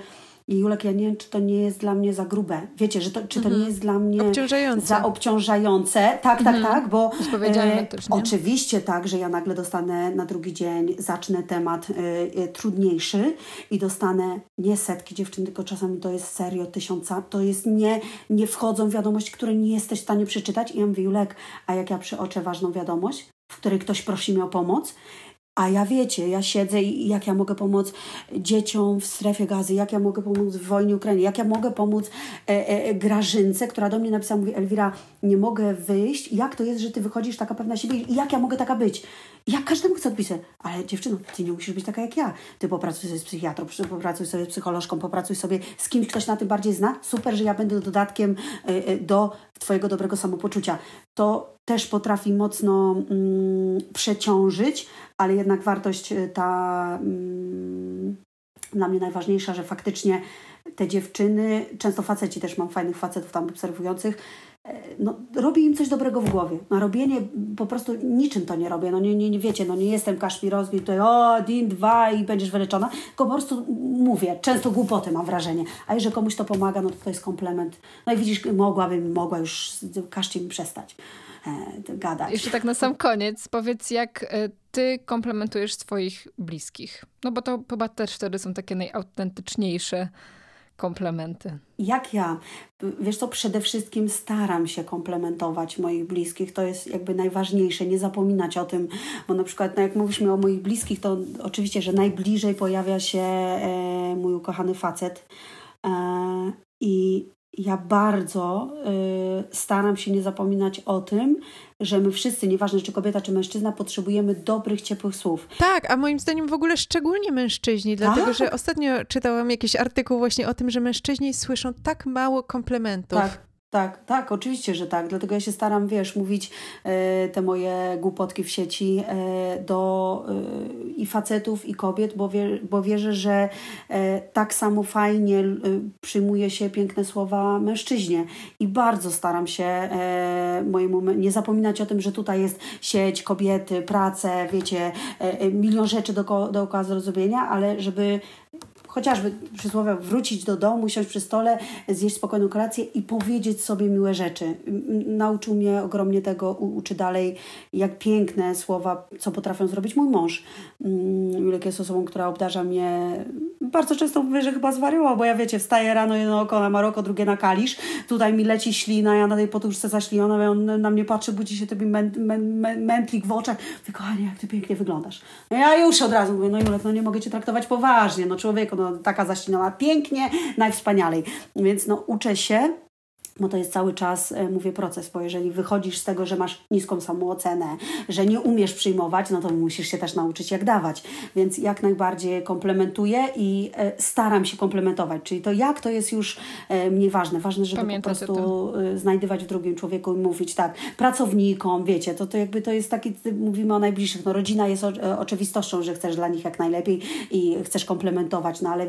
I Julek, ja nie wiem, czy to nie jest dla mnie za grube. Wiecie, że to, czy to nie jest dla mnie Obciążające. za obciążające. Tak, tak, tak, bo Odpowiedzialne też, oczywiście tak, że ja nagle dostanę na drugi dzień, zacznę temat e, e, trudniejszy i dostanę nie setki dziewczyn, tylko czasami to jest serio tysiąca. To jest nie, nie wchodzą wiadomości, które nie jesteś w stanie przeczytać. I ja mówię, Julek, a jak ja przyoczę ważną wiadomość, w której ktoś prosi mnie o pomoc, a ja wiecie, ja siedzę i jak ja mogę pomóc dzieciom w strefie gazy, jak ja mogę pomóc w wojnie Ukrainy, jak ja mogę pomóc e, e, Grażynce, która do mnie napisała, mówi Elwira, nie mogę wyjść, jak to jest, że ty wychodzisz taka pewna siebie i jak ja mogę taka być? I ja każdemu chcę odpisać, ale dziewczyno, ty nie musisz być taka jak ja. Ty popracuj sobie z psychiatrą, popracuj sobie z psycholożką, popracuj sobie z kimś, ktoś na tym bardziej zna. Super, że ja będę dodatkiem e, e, do twojego dobrego samopoczucia. To też potrafi mocno mm, przeciążyć, ale jednak wartość y, ta mm, dla mnie najważniejsza, że faktycznie te dziewczyny, często faceci też mam fajnych facetów tam obserwujących, no, robię im coś dobrego w głowie. No, robienie po prostu niczym to nie robię. No nie, nie, nie wiecie, no nie jestem kaszmirowski, tutaj o, din, dwa i będziesz wyleczona. Tylko po prostu mówię, często głupoty mam wrażenie. A jeżeli komuś to pomaga, no to to jest komplement. No i widzisz, mogłabym, mogła już, każcie mi przestać e, gadać. Jeszcze tak na sam koniec, powiedz jak e, ty komplementujesz swoich bliskich. No bo to chyba też wtedy są takie najautentyczniejsze komplementy. Jak ja? Wiesz co, przede wszystkim staram się komplementować moich bliskich. To jest jakby najważniejsze, nie zapominać o tym, bo na przykład no jak mówiliśmy o moich bliskich, to oczywiście, że najbliżej pojawia się e, mój ukochany facet. E, I ja bardzo y, staram się nie zapominać o tym, że my wszyscy, nieważne czy kobieta, czy mężczyzna, potrzebujemy dobrych, ciepłych słów. Tak, a moim zdaniem w ogóle szczególnie mężczyźni, dlatego tak? że ostatnio czytałam jakiś artykuł właśnie o tym, że mężczyźni słyszą tak mało komplementów. Tak. Tak, tak, oczywiście, że tak. Dlatego ja się staram, wiesz, mówić e, te moje głupotki w sieci e, do e, i facetów, i kobiet, bo, wie, bo wierzę, że tak samo fajnie przyjmuje się piękne słowa mężczyźnie. I bardzo staram się mojemu, nie zapominać o tym, że tutaj jest sieć, kobiety, prace, wiecie, milion rzeczy do, dookoła zrozumienia, ale żeby chociażby przysłowia wrócić do domu, siąść przy stole, zjeść spokojną kolację i powiedzieć sobie miłe rzeczy. Nauczył mnie ogromnie tego, uczy dalej, jak piękne słowa, co potrafią zrobić mój mąż. Julek jest osobą, która obdarza mnie bardzo często mówię, że chyba zwariował, bo ja wiecie, wstaję rano, jedno oko na Maroko, drugie na Kalisz, tutaj mi leci ślina, ja na tej poduszce zaśliniona, on na mnie patrzy, budzi się tobie mę, mę, mę, mętlik w oczach. Mówię, kochanie, jak ty pięknie wyglądasz. No ja już od razu mówię, no Julek, no nie mogę cię traktować poważnie, no człowieku, no taka zaśliniona pięknie, najwspanialej. Więc no uczę się bo to jest cały czas, e, mówię, proces, bo jeżeli wychodzisz z tego, że masz niską samoocenę, że nie umiesz przyjmować, no to musisz się też nauczyć, jak dawać. Więc jak najbardziej komplementuję i e, staram się komplementować. Czyli to jak, to jest już e, mniej ważne. Ważne, żeby Pamiętać po prostu znajdywać w drugim człowieku i mówić tak, pracownikom, wiecie, to, to jakby to jest taki, mówimy o najbliższych, no rodzina jest o, oczywistością, że chcesz dla nich jak najlepiej i chcesz komplementować, no ale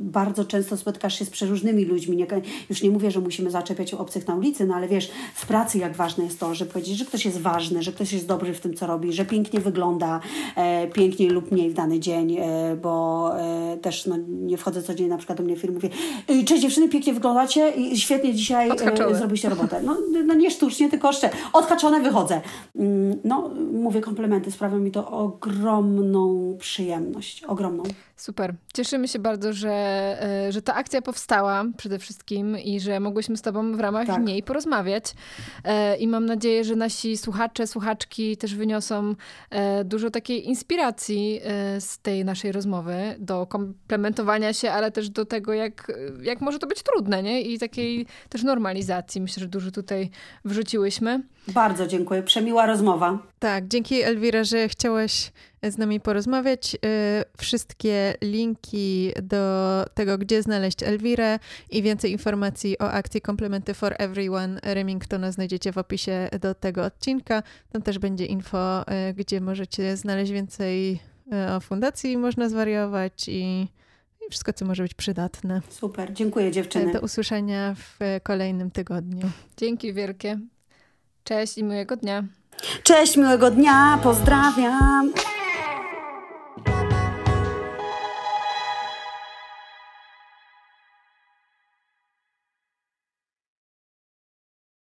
bardzo często spotkasz się z przeróżnymi ludźmi. Nie, już nie mówię, że musimy zacząć zaczepiać obcych na ulicy, no ale wiesz, w pracy jak ważne jest to, że powiedzieć, że ktoś jest ważny, że ktoś jest dobry w tym, co robi, że pięknie wygląda, e, piękniej lub mniej w dany dzień, e, bo e, też no, nie wchodzę codziennie na przykład do mnie w firmie, mówię, cześć dziewczyny, pięknie wyglądacie i świetnie dzisiaj e, zrobiliście robotę. No, no nie sztucznie, tylko jeszcze odhaczone wychodzę. Mm, no, mówię komplementy, sprawia mi to ogromną przyjemność, ogromną. Super. Cieszymy się bardzo, że, e, że ta akcja powstała przede wszystkim i że mogłyśmy z Tobą w ramach tak. niej porozmawiać. E, I mam nadzieję, że nasi słuchacze, słuchaczki też wyniosą e, dużo takiej inspiracji z tej naszej rozmowy do komplementowania się, ale też do tego, jak, jak może to być trudne, nie? I takiej też normalizacji. Myślę, że dużo tutaj wrzuciłyśmy. Bardzo dziękuję. Przemiła rozmowa. Tak, dzięki Elwira, że chciałaś z nami porozmawiać. Y, wszystkie linki do tego, gdzie znaleźć Elwirę i więcej informacji o akcji Komplementy for Everyone Remingtona znajdziecie w opisie do tego odcinka. Tam też będzie info, y, gdzie możecie znaleźć więcej y, o fundacji, można zwariować i i wszystko, co może być przydatne. Super, dziękuję dziewczyny. Do usłyszenia w kolejnym tygodniu. Dzięki wielkie. Cześć i miłego dnia. Cześć, miłego dnia, pozdrawiam.